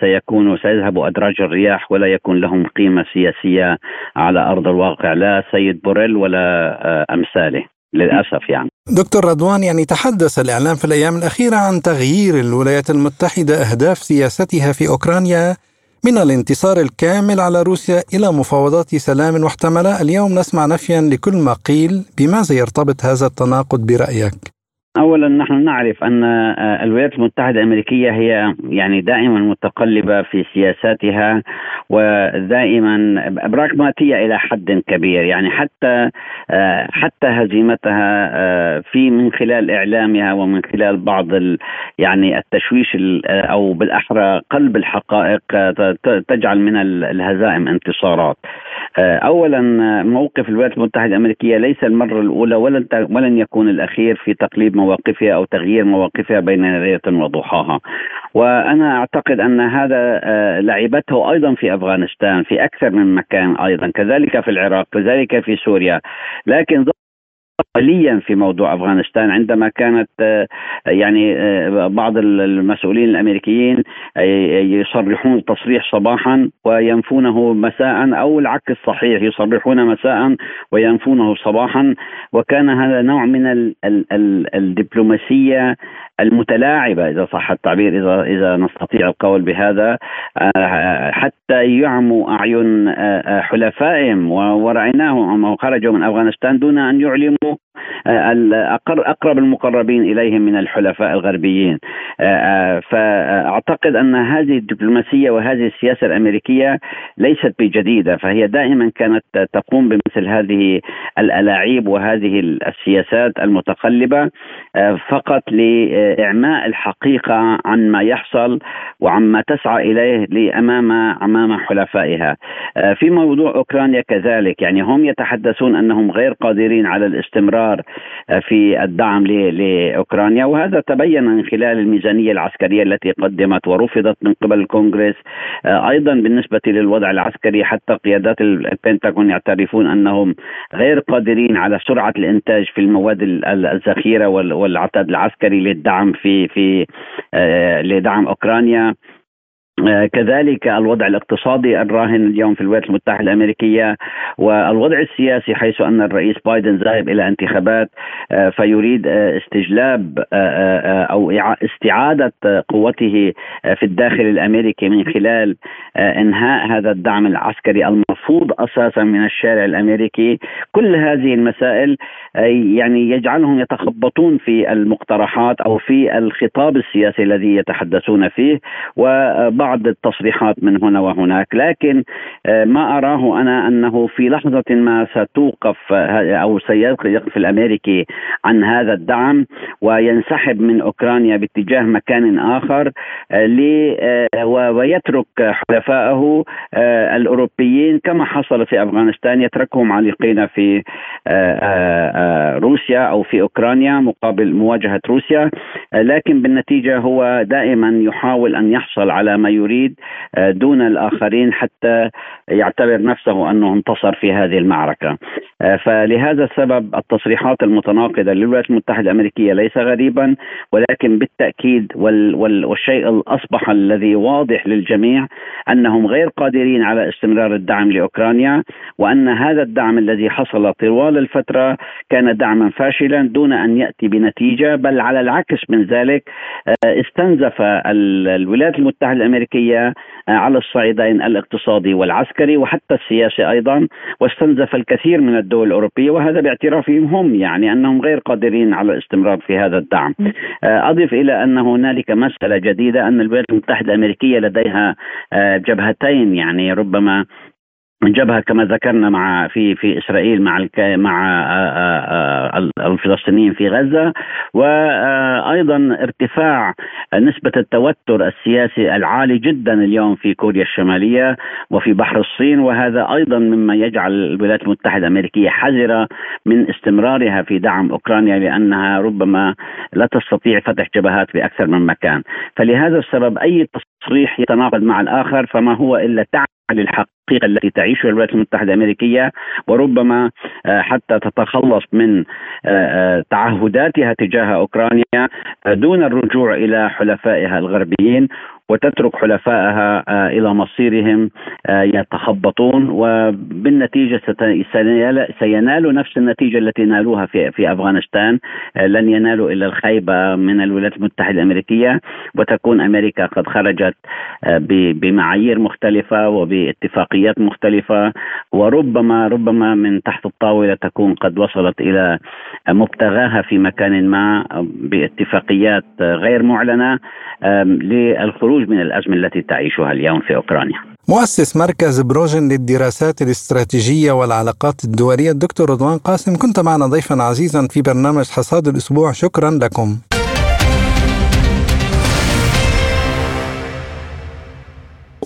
سيكونوا سيذهبوا أدراج الرياح ولا يكون لهم قيمة سياسية على أرض الواقع. لا سيد بوريل ولا أمثاله للأسف يعني. دكتور رضوان يعني تحدث الإعلام في الأيام الأخيرة عن تغيير الولايات المتحدة أهداف سياستها في أوكرانيا. من الانتصار الكامل على روسيا إلى مفاوضات سلام محتمله، اليوم نسمع نفيا لكل ما قيل، بماذا يرتبط هذا التناقض برأيك؟ اولا نحن نعرف أن آه، الولايات المتحدة الأمريكية هي يعني دائما متقلبة في سياساتها ودائما براغماتية إلى حد كبير. يعني حتى آه، حتى هزيمتها آه، في من خلال إعلامها ومن خلال بعض يعني التشويش أو بالأحرى قلب الحقائق تجعل من الهزائم انتصارات. اولا موقف الولايات المتحدة الأمريكية ليس المرة الأولى ولن ولن يكون الأخير في تقليب مواقفها أو تغيير مواقفها بين ليله وضحاها. وأنا أعتقد أن هذا آه، لعبته أيضا في أفغانستان في أكثر من مكان أيضا كذلك في العراق كذلك في سوريا. لكن قليا في موضوع أفغانستان عندما كانت آه، يعني آه، بعض المسؤولين الأمريكيين آه، يصرحون تصريح صباحا وينفونه مساء أو العكس صحيح يصرحون مساء وينفونه صباحا. وكان هذا نوع من الدبلوماسية المتلاعبة إذا صح التعبير إذا إذا نستطيع القول بهذا حتى يعموا أعين حلفائهم ورأيناهم خرجوا من أفغانستان دون أن يعلموا أقرب المقربين إليهم من الحلفاء الغربيين. فأعتقد أن هذه الدبلوماسية وهذه السياسة الأمريكية ليست بجديدة فهي دائما كانت تقوم بمثل هذه الالاعيب وهذه السياسات المتقلبة فقط لاعماء الحقيقة عن ما يحصل وعما تسعى إليه امام أمام حلفائها. في موضوع أوكرانيا كذلك. يعني هم يتحدثون أنهم غير قادرين على الاستمرار آه، في الدعم لأوكرانيا. وهذا تبين من خلال الميزانية العسكرية التي قدمت ورفضت من قبل الكونغرس. آه، أيضا بالنسبة للوضع العسكري حتى قيادات البنتاغون يعترفون أنهم غير قادرين على سرعة الإنتاج في المواد الذخيره والعتاد العسكري للدعم. في في آه، لدعم أوكرانيا. كذلك الوضع الاقتصادي الراهن اليوم في الولايات المتحدة الأمريكية والوضع السياسي حيث أن الرئيس بايدن ذاهب إلى انتخابات آه، فيريد آه، استجلاب أو استعادة قوته في الداخل الأمريكي من خلال إنهاء هذا الدعم العسكري المرفوض أساسا من الشارع الأمريكي. كل هذه المسائل يعني يجعلهم يتخبطون في المقترحات أو في الخطاب السياسي الذي يتحدثون فيه وبعض بعض التصريحات من هنا وهناك لكن آه، ما أراه أنا أنه في لحظة ما ستوقف آه، أو سيقف الأمريكي عن هذا الدعم وينسحب من أوكرانيا باتجاه مكان آخر آه، ويترك حلفائه الأوروبيين كما حصل في أفغانستان يتركهم عالقين في روسيا أو في أوكرانيا مقابل مواجهة روسيا لكن بالنتيجة هو دائما يحاول أن يحصل على ما يريد آه، دون الآخرين حتى يعتبر نفسه أنه انتصر في هذه المعركة. آه، فلهذا السبب التصريحات المتناقضة للولايات المتحدة الأمريكية ليس غريبا ولكن بالتأكيد والشيء الأصبح الذي واضح للجميع أنهم غير قادرين على استمرار الدعم لأوكرانيا وأن هذا الدعم الذي حصل طوال الفترة كان دعما فاشلا دون أن يأتي بنتيجة بل على العكس من ذلك آه، استنزف الولايات المتحدة الأمريكية آه، على الصعيدين الاقتصادي والعسكري وحتى السياسي أيضا واستنزف الكثير من الدول الأوروبية وهذا باعترافهم هم يعني أنهم غير قادرين على الاستمرار في هذا الدعم. آه، أضف إلى أن هنالك مسألة جديدة أن الولايات المتحدة الأمريكية لديها جبهتين يعني ربما جبهة كما ذكرنا مع في في إسرائيل مع مع آه، آه، الفلسطينيين في غزة وأيضا ارتفاع نسبة التوتر السياسي العالي جدا اليوم في كوريا الشمالية وفي بحر الصين وهذا أيضا مما يجعل الولايات المتحدة الأمريكية حذرة من استمرارها في دعم أوكرانيا لأنها ربما لا تستطيع فتح جبهات في أكثر من مكان. فلهذا السبب أي تصريح يتناقض مع الآخر فما هو إلا تعب للحقيقة التي تعيشها الولايات المتحدة الأمريكية وربما آه، حتى تتخلص من آه، آه، تعهداتها تجاه أوكرانيا دون الرجوع إلى حلفائها الغربيين. وتترك حلفائها إلى مصيرهم يتخبطون وبالنتيجة سينالوا نفس النتيجة التي نالوها في في أفغانستان لن ينالوا إلا الخيبة من الولايات المتحدة الأمريكية وتكون أمريكا قد خرجت بمعايير مختلفة وباتفاقيات مختلفة وربما ربما من تحت الطاولة تكون قد وصلت إلى مبتغاها في مكان ما باتفاقيات غير معلنة للخروج من الأزمة التي تعيشها اليوم في أوكرانيا. مؤسس مركز بروجن للدراسات الاستراتيجية والعلاقات الدولية الدكتور رضوان قاسم كنت معنا ضيفا عزيزا في برنامج حصاد الأسبوع شكرا لكم.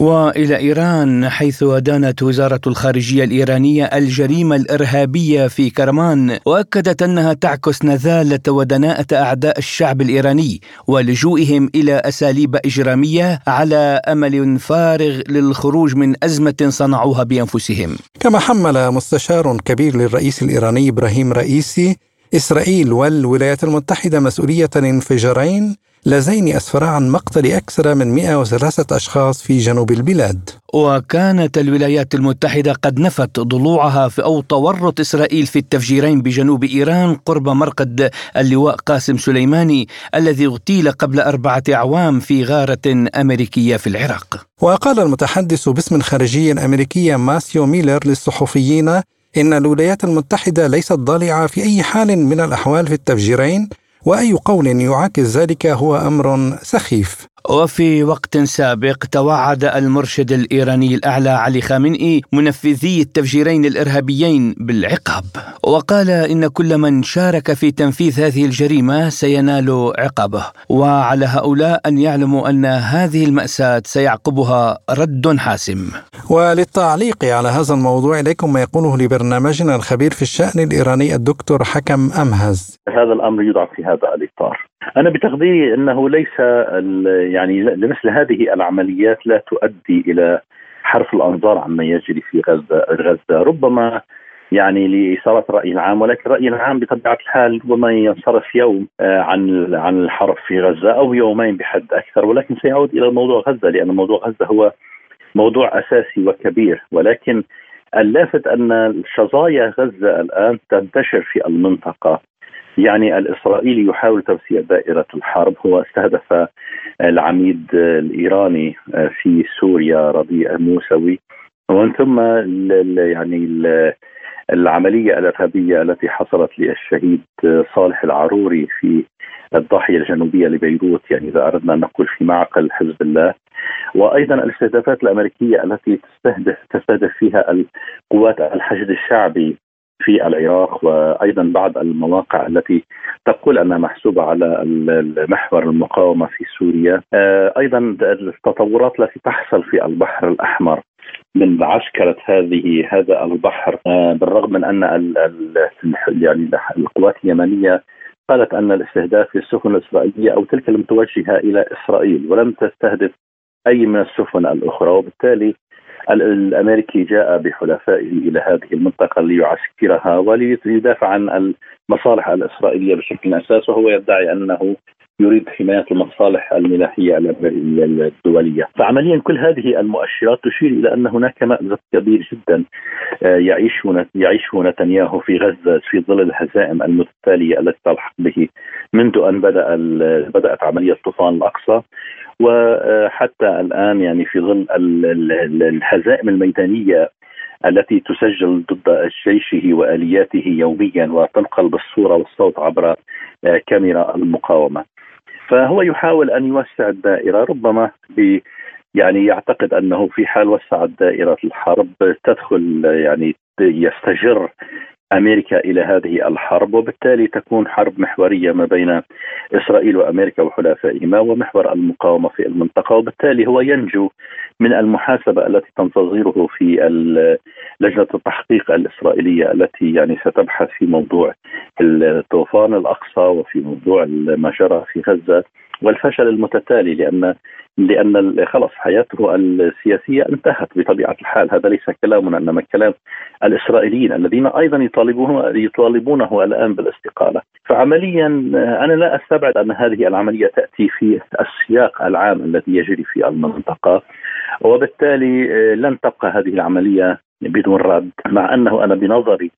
وإلى إيران حيث ادانت وزارة الخارجية الإيرانية الجريمة الإرهابية في كرمان وأكدت أنها تعكس نذاله ودناءة أعداء الشعب الإيراني ولجوئهم إلى أساليب إجرامية على أمل فارغ للخروج من أزمة صنعوها بأنفسهم. كما حمل مستشار كبير للرئيس الإيراني إبراهيم رئيسي إسرائيل والولايات المتحدة مسؤولية الانفجارين لذين أسفرا عن مقتل أكثر من 103 أشخاص في جنوب البلاد. وكانت الولايات المتحدة قد نفت ضلوعها في أو تورط إسرائيل في التفجيرين بجنوب إيران قرب مرقد اللواء قاسم سليماني الذي اغتيل قبل أربعة أعوام في غارة أمريكية في العراق. وقال المتحدث باسم الخارجية الأمريكية ماثيو ميلر للصحفيين إن الولايات المتحدة ليست ضالعة في أي حال من الأحوال في التفجيرين وأي قول يعاكس ذلك هو أمر سخيف. وفي وقت سابق توعد المرشد الإيراني الأعلى علي خامنئي منفذي التفجيرين الإرهابيين بالعقاب. وقال إن كل من شارك في تنفيذ هذه الجريمة سينال عقابه. وعلى هؤلاء أن يعلموا أن هذه المأساة سيعقبها رد حاسم. وللتعليق على هذا الموضوع إليكم ما يقوله لبرنامجنا الخبير في الشأن الإيراني الدكتور حكم أمهز. هذا الأمر يوضع في هذا الإطار. أنا بتقديري إنه ليس يعني لمثل هذه العمليات لا تؤدي إلى حرف الأنظار عما يجري في غزه غزة. ربما يعني لإثارة الراي العام ولكن الراي العام بطبيعة الحال ربما ينصرف يوم آه، عن عن الحرب في غزة أو يومين بحد أكثر. ولكن سيعود إلى موضوع غزة لأن موضوع غزة هو موضوع أساسي وكبير. ولكن اللافت أن شظايا غزة الآن تنتشر في المنطقة. يعني الإسرائيلي يحاول توسيع دائرة الحرب. هو استهدف العميد الإيراني في سوريا ربيع موسوي. ومن ثم يعني العملية الإرهابية التي حصلت للشهيد صالح العروري في الضاحية الجنوبية لبيروت يعني إذا أردنا أن نقول في معقل حزب الله. وأيضا الاستهدافات الأمريكية التي تستهدف تستهدف فيها القوات الحشد الشعبي في العراق وأيضا بعض المواقع التي تقول أنها محسوبة على محور المقاومة في سوريا. آه، أيضا التطورات التي تحصل في البحر الأحمر من عسكرة هذه هذا البحر آه، بالرغم من أن يعني القوات اليمنية قالت أن الاستهداف للسفن الإسرائيلية أو تلك المتوجهة إلى إسرائيل ولم تستهدف أي من السفن الأخرى وبالتالي الأمريكي جاء بحلفائه إلى هذه المنطقة ليعسكرها وليدافع عن المصالح الإسرائيلية بشكل أساس وهو يدعي أنه يريد حماية المصالح الملاحية الدولية، فعمليا كل هذه المؤشرات تشير إلى أن هناك مأزق كبير جدا آه، يعيشه يعيشه نتنياهو في غزة في ظل الهزائم المتتالية التي تلحق به منذ أن بدأ بدأت عملية طوفان الأقصى. وحتى الآن يعني في ظل الهزائم الميدانية التي تسجل ضد جيشه وآلياته يوميا وتنقل بالصورة والصوت عبر كاميرا المقاومة. فهو يحاول أن يوسع الدائرة ربما يعني يعتقد أنه في حال وسعت دائره الحرب تدخل يعني يستجر أمريكا إلى هذه الحرب وبالتالي تكون حرب محورية ما بين إسرائيل وأمريكا وحلفائهما ومحور المقاومة في المنطقة وبالتالي هو ينجو من المحاسبة التي تنتظره في لجنة التحقيق الإسرائيلية التي يعني ستبحث في موضوع الطوفان الأقصى وفي موضوع ما جرى في غزة. والفشل المتتالي لأن لأن خلاص حياته السياسية انتهت بطبيعة الحال. هذا ليس كلامنا انما كلام الإسرائيليين الذين أيضا يطالبونه يطالبونه الآن بالاستقالة. فعمليا أنا لا أستبعد أن هذه العملية تأتي في السياق العام الذي يجري في المنطقة وبالتالي لن تبقى هذه العملية بدون رد مع أنه أنا بنظري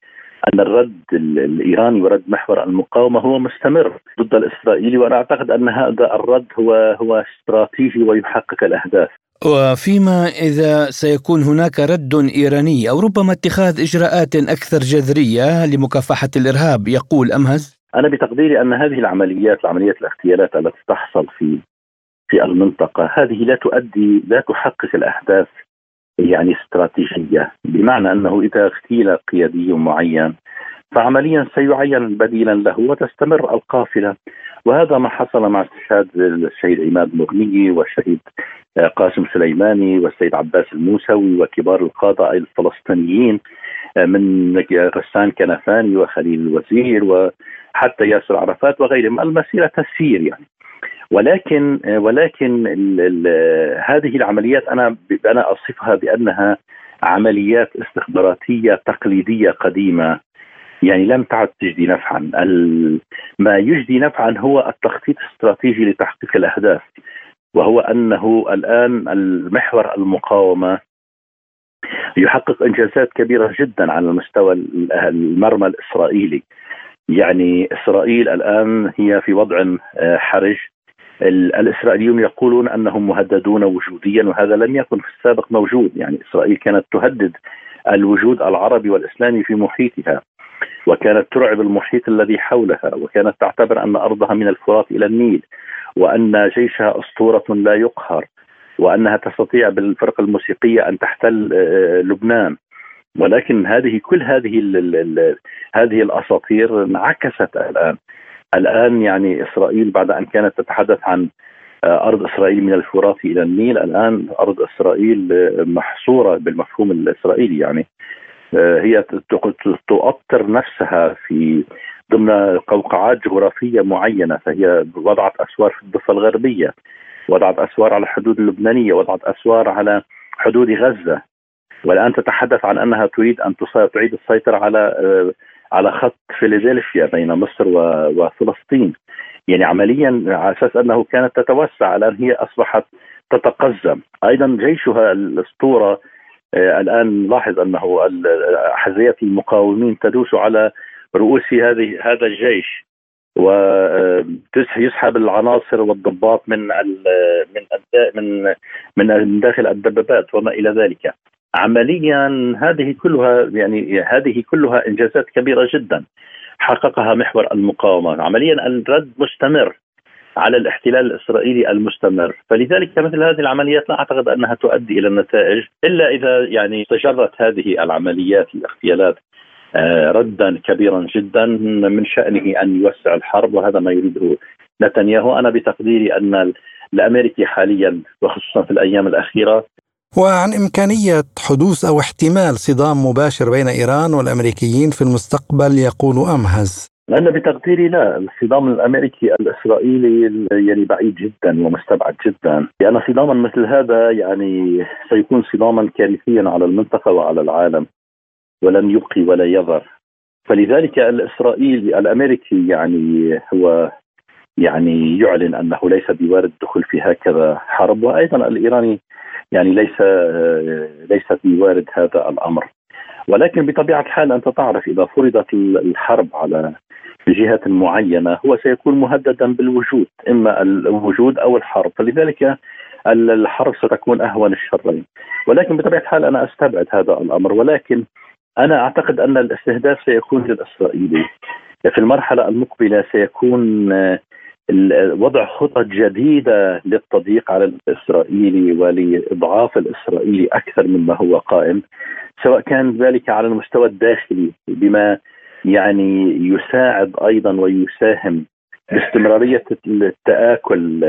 أن الرد الايراني ورد محور المقاومة هو مستمر ضد الإسرائيلي وأنا أعتقد أن هذا الرد هو هو استراتيجي ويحقق الأهداف. وفيما إذا سيكون هناك رد إيراني أو ربما اتخاذ إجراءات أكثر جذرية لمكافحة الإرهاب يقول أمهز أنا بتقديري أن هذه العمليات العمليات الاغتيالات التي تحصل في في المنطقة هذه لا تؤدي لا تحقق الأهداف يعني استراتيجية. بمعنى أنه إذا اغتيل قيادي معين فعمليا سيعين بديلا له وتستمر القافلة. وهذا ما حصل مع استشهاد الشهيد عماد مغني والشهيد قاسم سليماني والسيد عباس الموسوي وكبار القادة الفلسطينيين من غسان كنفاني وخليل الوزير وحتى ياسر عرفات وغيرهم. المسيرة تسير يعني. ولكن ولكن ال ال هذه العمليات أنا أنا أصفها بأنها عمليات استخباراتية تقليدية قديمة يعني لم تعد تجدي نفعا. ما يجدي نفعا هو التخطيط الاستراتيجي لتحقيق الأهداف وهو أنه الآن المحور المقاومة يحقق إنجازات كبيرة جدا على المستوى المرمى الإسرائيلي. يعني إسرائيل الآن هي في وضع آه، حرج الإسرائيليون يقولون أنهم مهددون وجوديا وهذا لم يكن في السابق موجود. يعني إسرائيل كانت تهدد الوجود العربي والإسلامي في محيطها وكانت ترعب المحيط الذي حولها وكانت تعتبر أن أرضها من الفرات إلى النيل وأن جيشها أسطورة لا يقهر وأنها تستطيع بالفرق الموسيقية أن تحتل آه، لبنان. ولكن هذه كل هذه هذه الأساطير انعكست الآن. الآن يعني إسرائيل بعد أن كانت تتحدث عن آه، أرض إسرائيل من الفرات إلى النيل الآن أرض إسرائيل آه، محصورة بالمفهوم الإسرائيلي يعني. آه، هي تؤطر نفسها في ضمن قوقعات جغرافية معينة فهي وضعت أسوار في الضفة الغربية وضعت أسوار على الحدود اللبنانية وضعت أسوار على حدود غزة. والآن تتحدث عن أنها تريد أن تعيد السيطرة على على خط فيلادلفيا بين مصر وفلسطين. يعني عمليا على أساس أنه كانت تتوسع الآن هي أصبحت تتقزم. أيضا جيشها الأسطورة آه، الآن لاحظ أنه حزيات المقاومين تدوس على رؤوس هذه هذا الجيش. ويسحب العناصر والضباط من من من من داخل الدبابات وما إلى ذلك. عمليا هذه كلها يعني هذه كلها إنجازات كبيرة جدا. حققها محور المقاومة. عمليا الرد مستمر على الاحتلال الإسرائيلي المستمر، فلذلك مثل هذه العمليات لا أعتقد أنها تؤدي إلى النتائج إلا إذا يعني استجرت هذه العمليات الاغتيالات آه، ردا كبيرا جدا من شأنه أن يوسع الحرب وهذا ما يريده نتنياهو، أنا بتقديري أن الأمريكي حاليا وخصوصا في الأيام الأخيرة وعن إمكانية حدوث أو احتمال صدام مباشر بين إيران والأمريكيين في المستقبل يقول أمهز. أنا بتقديري لا الصدام الأمريكي الإسرائيلي يعني بعيد جدا ومستبعد جدا. لأن صداما مثل هذا يعني سيكون صداما كارثيا على المنطقة وعلى العالم ولن يبقي ولا يذر فلذلك الإسرائيلي الأمريكي يعني هو يعني يعلن أنه ليس بوارد الدخول في هكذا حرب وأيضا الإيراني يعني ليس ليس بوارد هذا الأمر. ولكن بطبيعة الحال أنت تعرف إذا فرضت الحرب على جهة معينة هو سيكون مهددا بالوجود إما الوجود أو الحرب. فلذلك الحرب ستكون أهون الشرين. ولكن بطبيعة الحال أنا أستبعد هذا الأمر. ولكن أنا أعتقد أن الاستهداف سيكون للإسرائيلي. في المرحلة المقبلة سيكون وضع خطط جديدة للتضييق على الإسرائيلي ولإضعاف الإسرائيلي أكثر مما هو قائم سواء كان ذلك على المستوى الداخلي بما يعني يساعد أيضا ويساهم باستمرارية التآكل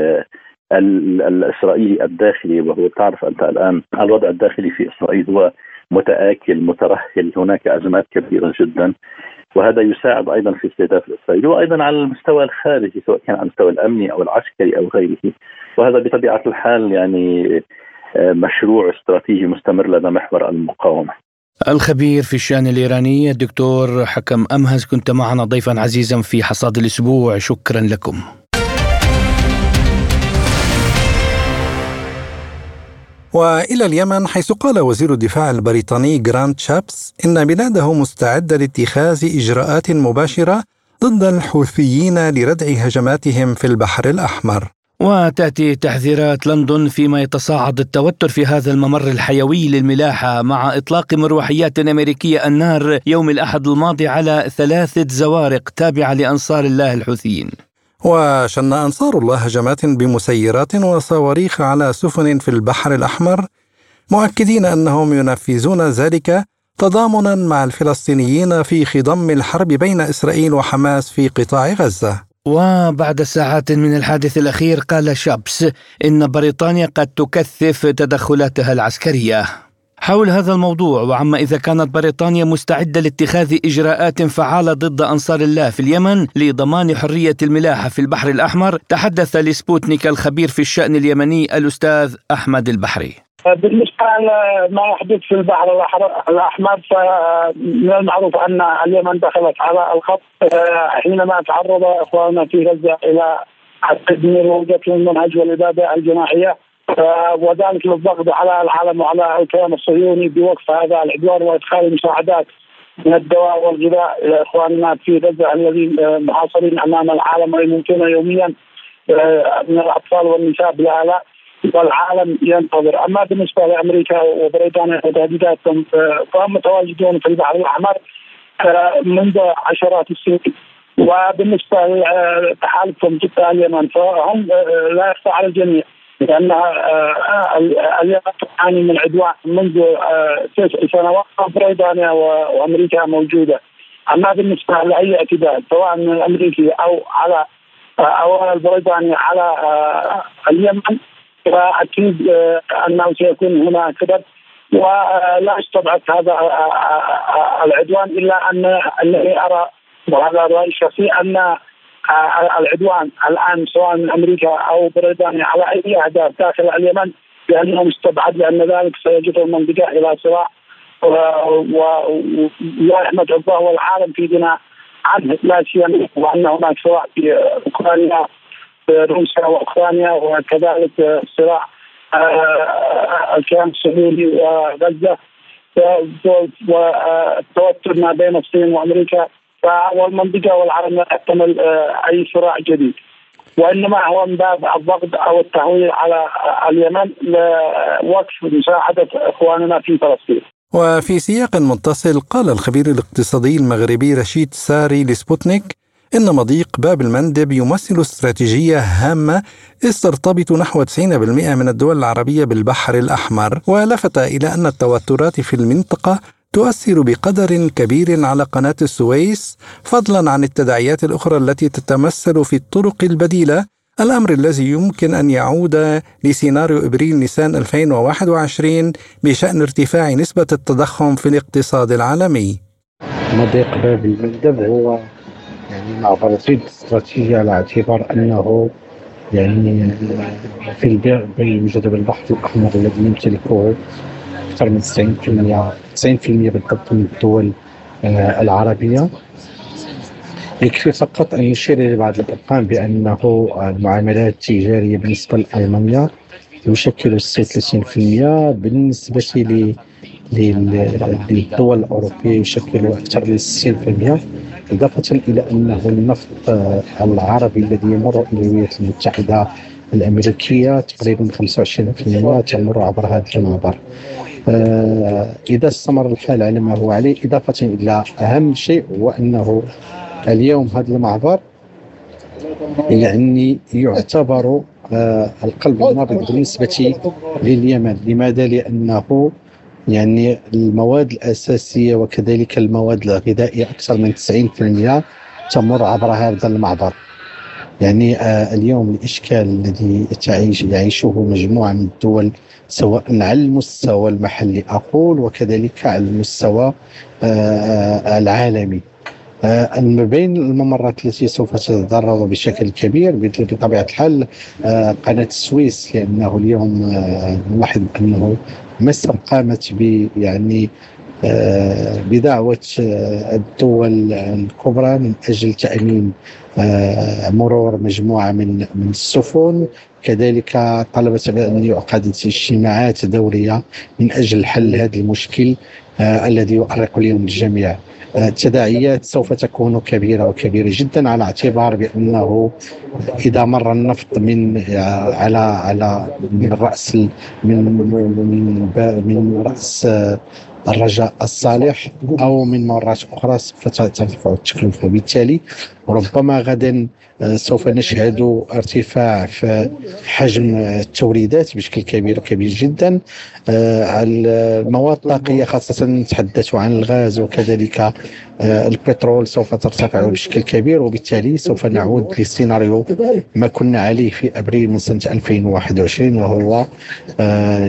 الإسرائيلي الداخلي وهو تعرف أنت الآن الوضع الداخلي في إسرائيل هو متآكل مترهل هناك أزمات كبيرة جدا وهذا يساعد أيضا في استهداف الإسرائيلي وأيضا على المستوى الخارجي سواء كان على المستوى الأمني أو العسكري أو غيره وهذا بطبيعة الحال يعني آه، مشروع استراتيجي مستمر لدى محور المقاومة. الخبير في الشأن الإيراني الدكتور حكم أمهز كنت معنا ضيفا عزيزا في حصاد الأسبوع شكرا لكم. وإلى اليمن حيث قال وزير الدفاع البريطاني جراند شابس إن بلاده مستعدة لاتخاذ إجراءات مباشرة ضد الحوثيين لردع هجماتهم في البحر الأحمر. وتأتي تحذيرات لندن فيما يتصاعد التوتر في هذا الممر الحيوي للملاحة مع إطلاق مروحيات أمريكية النار يوم الأحد الماضي على ثلاثة زوارق تابعة لأنصار الله الحوثيين. وشن أنصار الله هجمات بمسيرات وصواريخ على سفن في البحر الأحمر مؤكدين أنهم ينفذون ذلك تضامنا مع الفلسطينيين في خضم الحرب بين إسرائيل وحماس في قطاع غزة. وبعد ساعات من الحادث الأخير قال شابس إن بريطانيا قد تكثف تدخلاتها العسكرية. حول هذا الموضوع وعما إذا كانت بريطانيا مستعدة لاتخاذ إجراءات فعالة ضد أنصار الله في اليمن لضمان حرية الملاحة في البحر الأحمر تحدث لسبوتنيك الخبير في الشأن اليمني الأستاذ أحمد البحري. بالنسبة لما يحدث في البحر الأحمر فمن المعروف أن اليمن دخلت على الخط حينما تعرض إخواننا في غزة إلى التدمير ووجدت المنهج والإبادة الجماعية وذلك للضغط على العالم وعلى الكيان الصهيوني بوقف هذا العدوان وإدخال المساعدات من الدواء والغذاء إلى إخواننا في غزة الذين محاصرين أمام العالم ويموتون يوميا آه، من الأطفال والنساء بالالاف والعالم ينتظر، أما بالنسبة لأمريكا وبريطانيا وتهديداتهم فهم متواجدون في البحر الأحمر آه، منذ عشرات السنين. وبالنسبة لتحالفهم ضد اليمن فهم آه، لا يخفى على الجميع. لانها آه، اليمن تعاني من عدوان منذ آه، تسع سنوات بريطانيا وأمريكا موجودة. أما بالنسبة لأي اعتداء سواء من الامريكي أو على آه، أو البريطاني على اليمن فاكيد أنه سيكون هناك سبب ولا استبعد هذا العدوان إلا أن انني أرى وهذا رايي الشخصي أن العدوان الآن سواء من أمريكا أو بريطانيا على أي أهداف داخل اليمن بانه مستبعد لأن ذلك سيجر المنطقة إلى صراع ولا يحمد الله والعالم في بناء عنه لا سيما وأن هناك صراع في أوكرانيا روسيا وأوكرانيا وكذلك صراع آه، الكيان الصهيوني وغزة. والتوتر ما بين الصين وأمريكا والمنطقة والعالم لا آه، أي صراع جديد وإنما هو من باب الضغط أو التهويل على اليمن لوقف مساعدة إخواننا في فلسطين. وفي سياق متصل قال الخبير الاقتصادي المغربي رشيد ساري لسبوتنيك إن مضيق باب المندب يمثل استراتيجية هامة إذ ترتبط نحو 90% من الدول العربية بالبحر الأحمر ولفت إلى أن التوترات في المنطقة تؤثر بقدر كبير على قناة السويس فضلا عن التداعيات الأخرى التي تتمثل في الطرق البديلة. الأمر الذي يمكن أن يعود لسيناريو إبريل نيسان 2021 بشأن ارتفاع نسبة التضخم في الاقتصاد العالمي. مضيق باب المندب هو يعني معبر جد استراتيجي على اعتبار أنه يعني في البيع يوجد بالبحر الأحمر الذي يمتلكه أكثر من 90% 90% بالضبط من الدول آه، العربية. يكفي فقط أن يشير إلى بعض الأرقام بأنه المعاملات التجارية بالنسبة لألمانيا يشكل 36% بالنسبة للدول الأوروبية يشكل أكثر من 60% إضافة إلى أنه النفط آه، العربي الذي يمر إلى الولايات المتحدة الأمريكية تقريبا 25% تمر عبر هذا المعبر. إذا استمر الحال على ما هو عليه إضافة إلى أهم شيء هو أنه اليوم هذا المعبر يعني يعتبر آه، القلب النابض بالنسبة لليمن لماذا؟ لأنه يعني المواد الأساسية وكذلك المواد الغذائية أكثر من 90% تمر عبر هذا المعبر يعني آه اليوم الإشكال الذي تعيش يعيشه مجموعة من الدول سواء على المستوى المحلي أقول وكذلك على المستوى آه, آه، العالمي. ما بين الممرات التي سوف تتضرر بشكل كبير بطبيعة الحال قناة السويس لأنه اليوم نلاحظ أنه مصر قامت ب يعني بدعوة الدول الكبرى من أجل تأمين مرور مجموعة من من السفن. كذلك طلبت بأن يعقد اجتماعات دورية من أجل حل هذا المشكل الذي يؤرق اليوم الجميع. التداعيات سوف تكون كبيرة وكبيرة جدا على اعتبار بأنه إذا مر النفط من على على من رأس من من من رأس الرجاء الصالح أو من مرات أخرى سوف ترتفع التكلفه وبالتالي ربما غدا آه، سوف نشهد ارتفاع في حجم التوريدات بشكل كبير كبير جدا. آه، المواد الطاقيه خاصة نتحدث عن الغاز وكذلك آه، البترول سوف ترتفع بشكل كبير. وبالتالي سوف نعود للسيناريو ما كنا عليه في أبريل من سنة 2021 وهو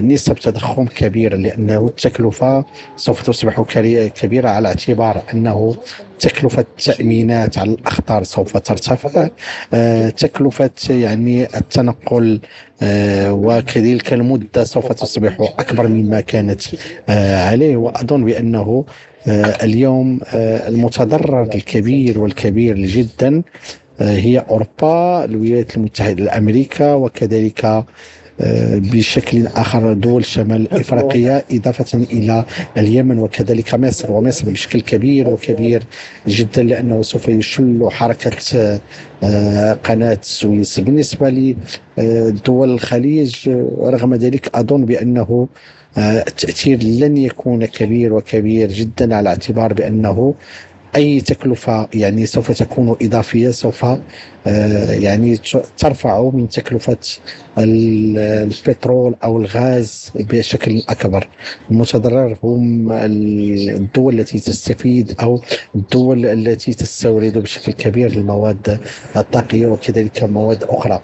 نسب تضخم كبيره لأنه التكلفة سوف تصبح كبيرة على اعتبار أنه تكلفة التأمينات على الأخطار سوف ترتفع. آه، تكلفة يعني التنقل آه، وكذلك المدة سوف تصبح أكبر مما كانت آه، عليه. وأظن بأنه اليوم المتضرر الكبير والكبير جدا هي أوروبا الولايات المتحدة الأمريكا وكذلك بشكل آخر دول شمال إفريقيا إضافة إلى اليمن وكذلك مصر. ومصر بشكل كبير وكبير جدا لأنه سوف يشل حركة آه، قناة السويس بالنسبة لدول الخليج رغم ذلك أظن بأنه آه، التأثير لن يكون كبير وكبير جدا على اعتبار بأنه أي تكلفة يعني سوف تكون إضافية سوف آه، يعني ترفع من تكلفة البترول أو الغاز بشكل أكبر. المتضرر هم الدول التي تستفيد أو الدول التي تستورد بشكل كبير المواد الطاقية وكذلك مواد أخرى.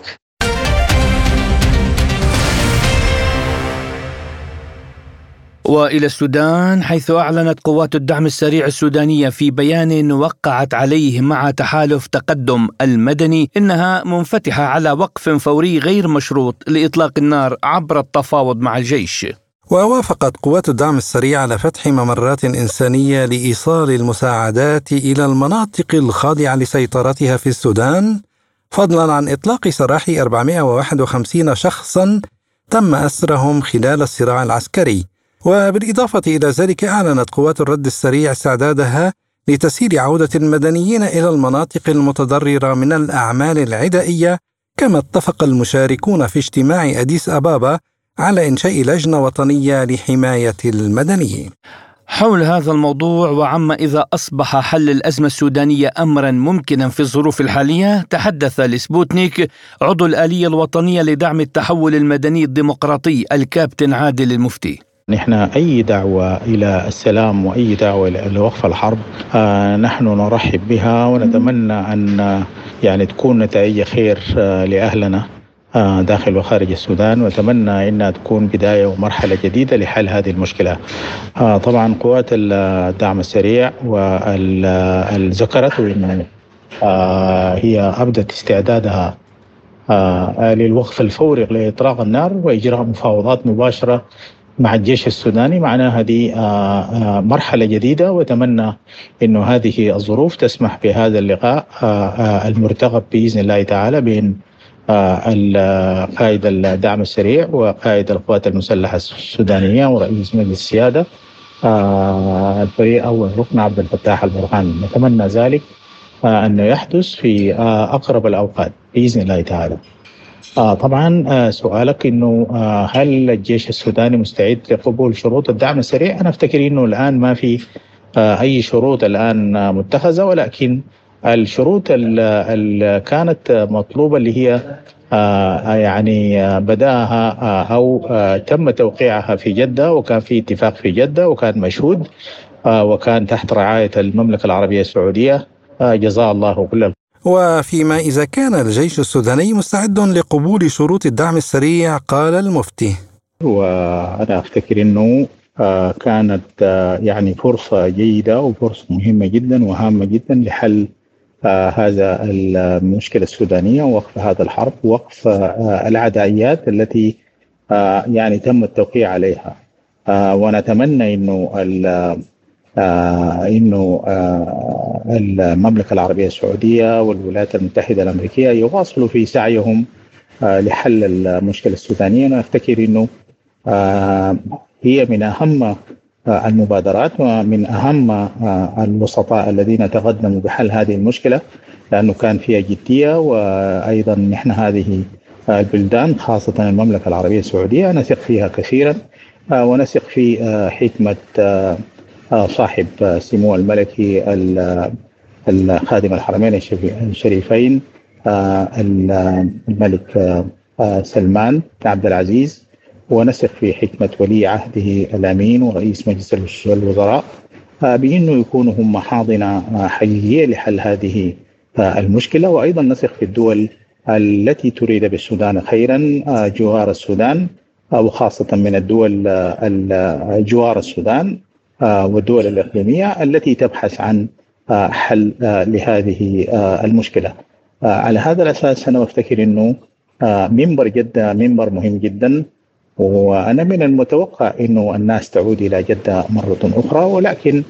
وإلى السودان حيث أعلنت قوات الدعم السريع السودانية في بيان وقعت عليه مع تحالف تقدم المدني إنها منفتحة على وقف فوري غير مشروط لإطلاق النار عبر التفاوض مع الجيش. ووافقت قوات الدعم السريع على فتح ممرات إنسانية لإيصال المساعدات إلى المناطق الخاضعة لسيطرتها في السودان فضلا عن إطلاق سراح 451 شخصا تم أسرهم خلال الصراع العسكري وبالإضافة إلى ذلك أعلنت قوات الرد السريع استعدادها لتسهيل عودة المدنيين إلى المناطق المتضررة من الأعمال العدائية كما اتفق المشاركون في اجتماع أديس أبابا على إنشاء لجنة وطنية لحماية المدنيين. حول هذا الموضوع وعما إذا أصبح حل الأزمة السودانية أمرا ممكنا في الظروف الحالية تحدث لسبوتنيك عضو الآلية الوطنية لدعم التحول المدني الديمقراطي الكابتن عادل المفتي. نحن أي دعوة إلى السلام وأي دعوة إلى وقف الحرب آه نحن نرحب بها ونتمنى أن يعني تكون نتائج خير آه لأهلنا آه داخل وخارج السودان واتمنى إنها تكون بداية ومرحلة جديدة لحل هذه المشكلة. آه طبعا قوات الدعم السريع ذكرته إنه آه هي أبدت استعدادها آه للوقف الفوري لاطلاق النار وإجراء مفاوضات مباشرة مع الجيش السوداني معناها هذه آه، آه، مرحلة جديدة وأتمنى أنه هذه الظروف تسمح بهذا اللقاء آه، المرتقب بإذن الله تعالى بين قائد الدعم السريع وقائد القوات المسلحة السودانية ورئيس مجلس السيادة الفريق أول ركن عبد الفتاح البرهان. نتمنى ذلك أنه يحدث في أقرب الأوقات بإذن الله تعالى. آه طبعا آه سؤالك إنه آه هل الجيش السوداني مستعد لقبول شروط الدعم السريع؟ أنا أفتكر إنه الآن ما في آه أي شروط الآن متخذة ولكن الشروط اللي كانت مطلوبة اللي هي آه، يعني بدأها أو تم توقيعها في جدة وكان في اتفاق في جدة وكان مشهود وكان تحت رعاية المملكة العربية السعودية جزاه الله كل وفيما إذا كان الجيش السوداني مستعد لقبول شروط الدعم السريع قال المفتي. وأنا أفتكر أنه آه، كانت آه، يعني فرصة جيدة وفرصة مهمة جدا وهامة جدا لحل آه، هذا المشكلة السودانية ووقف هذا الحرب ووقف العدائيات التي يعني تم التوقيع عليها. ونتمنى إنه إنه المملكة العربية السعودية والولايات المتحدة الأمريكية يواصلوا في سعيهم لحل المشكلة السودانية. أنا أفتكر أنه هي من أهم آه، المبادرات ومن أهم آه، الوسطاء الذين تقدموا بحل هذه المشكلة لأنه كان فيها جدية. وأيضا نحن هذه البلدان خاصة المملكة العربية السعودية نثق فيها كثيرا. آه، ونثق في حكمة صاحب سمو الملكي الخادم الحرمين الشريفين الملك سلمان عبد العزيز. ونثق في حكمة ولي عهده الأمين ورئيس مجلس الوزراء آه، بأنه يكونوا هم حاضنة آه، حقيقية لحل هذه آه، المشكلة. وأيضا نثق في الدول التي تريد بالسودان خيرا جوار السودان وخاصة من الدول جوار السودان. والدول الإقليمية التي تبحث عن حل لهذه المشكلة. على هذا الأساس أنا أفتكر أنه منبر جدة منبر مهم جدا وأنا من المتوقع أنه الناس تعود إلى جدة مرة أخرى ولكن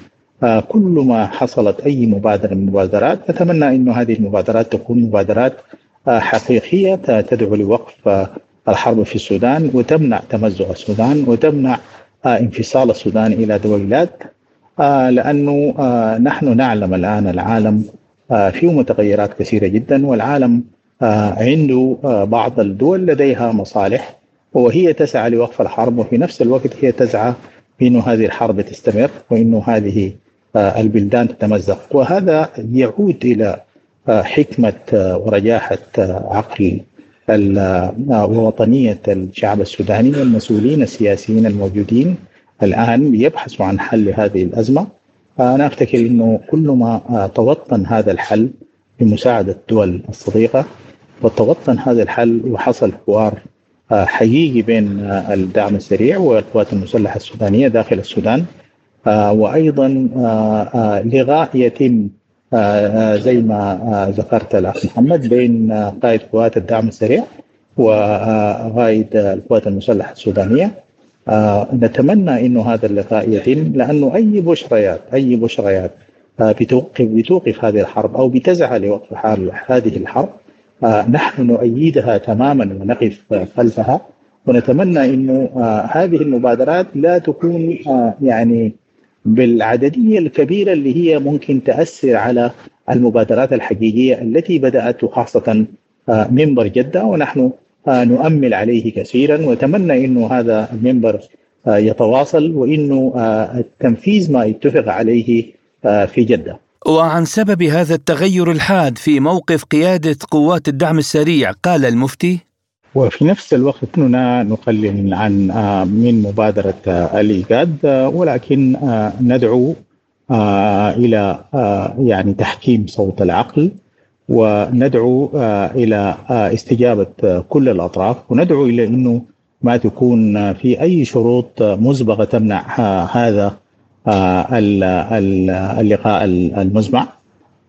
آه، كل ما حصلت أي مبادرة من المبادرات أتمنى أن هذه المبادرات تكون مبادرات آه، حقيقية تدعو لوقف آه، الحرب في السودان وتمنع تمزق السودان وتمنع انفصال السودان إلى دولات لأنه نحن نعلم الآن العالم فيه متغيرات كثيرة جدا والعالم عنده بعض الدول لديها مصالح وهي تسعى لوقف الحرب وفي نفس الوقت هي تسعى بأنه هذه الحرب تستمر وأنه هذه آه، البلدان تتمزق. وهذا يعود إلى آه، حكمة آه، ورجاحة عقل ووطنية الشعب السوداني والمسؤولين السياسيين الموجودين الآن يبحثوا عن حل هذه الأزمة. أنا أفتكر أنه كل ما توطن هذا الحل بمساعدة الدول الصديقة وتوطن هذا الحل وحصل حوار حقيقي بين الدعم السريع والقوات المسلحة السودانية داخل السودان آه، آه، آه، لغاء يتم زي ما ذكرت الأخ محمد بين قائد قوات الدعم السريع وقائد القوات المسلحة السودانية. نتمنى إنه هذا اللقاء يتم لأنه أي بشريات أي بشريات بتوقف بتوقف هذه الحرب أو بتسعى لوقف هذه الحرب آه، نحن نؤيدها تماما ونقف خلفها. ونتمنى إنه آه، هذه المبادرات لا تكون آه، يعني بالعددية الكبيرة اللي هي ممكن تأثر على المبادرات الحقيقية التي بدأت خاصة منبر جدة ونحن نؤمل عليه كثيرا ونتمنى إنه هذا المنبر يتواصل وإنه التنفيذ ما اتفق عليه في جدة. وعن سبب هذا التغير الحاد في موقف قيادة قوات الدعم السريع قال المفتي وفي نفس الوقت اننا نقلل عن آه، من مبادرة آه، الإيجاد آه، ولكن ندعو إلى يعني تحكيم صوت العقل وندعو إلى استجابة كل الأطراف وندعو إلى إنه ما تكون في أي شروط مسبقة تمنع هذا اللقاء المزمع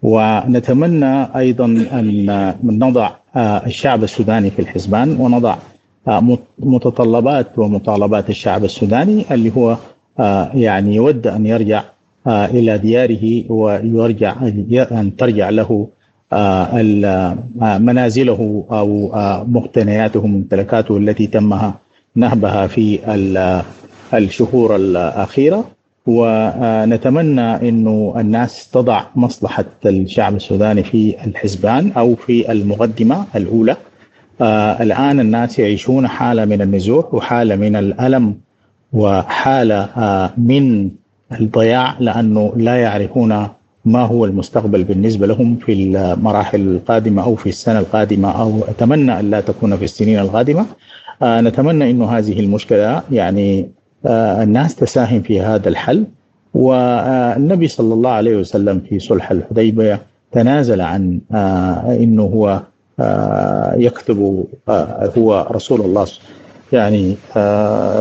ونتمنى أيضا أن نضع الشعب السوداني في الحسبان ونضع آه، متطلبات ومطالبات الشعب السوداني اللي هو يعني يود أن يرجع إلى دياره ويرجع أن ترجع له منازله أو مقتنياته وممتلكاته التي تمها نهبها في الشهور الأخيرة. ونتمنى إنه الناس تضع مصلحة الشعب السوداني في الحسبان أو في المقدمة الأولى. آه الآن الناس يعيشون حالة من النزوح وحالة من الألم وحالة آه من الضياع لأنه لا يعرفون ما هو المستقبل بالنسبة لهم في المراحل القادمة أو في السنة القادمة أو أتمنى أن لا تكون في السنين القادمة آه، نتمنى أنه هذه المشكلة يعني الناس تساهم في هذا الحل. والنبي صلى الله عليه وسلم في صلح الحديبية تنازل عن أنه هو يكتب هو رسول الله يعني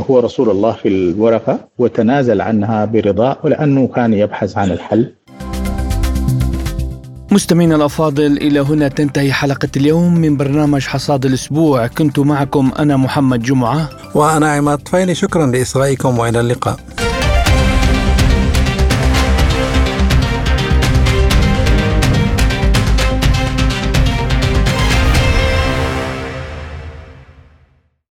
هو رسول الله في الورقة وتنازل عنها برضا ولأنه كان يبحث عن الحل. مستمعينا الأفاضل إلى هنا تنتهي حلقة اليوم من برنامج حصاد الأسبوع. كنت معكم أنا محمد جمعة. وأنا عماد طفيلي. شكرا لإصغائكم وإلى اللقاء.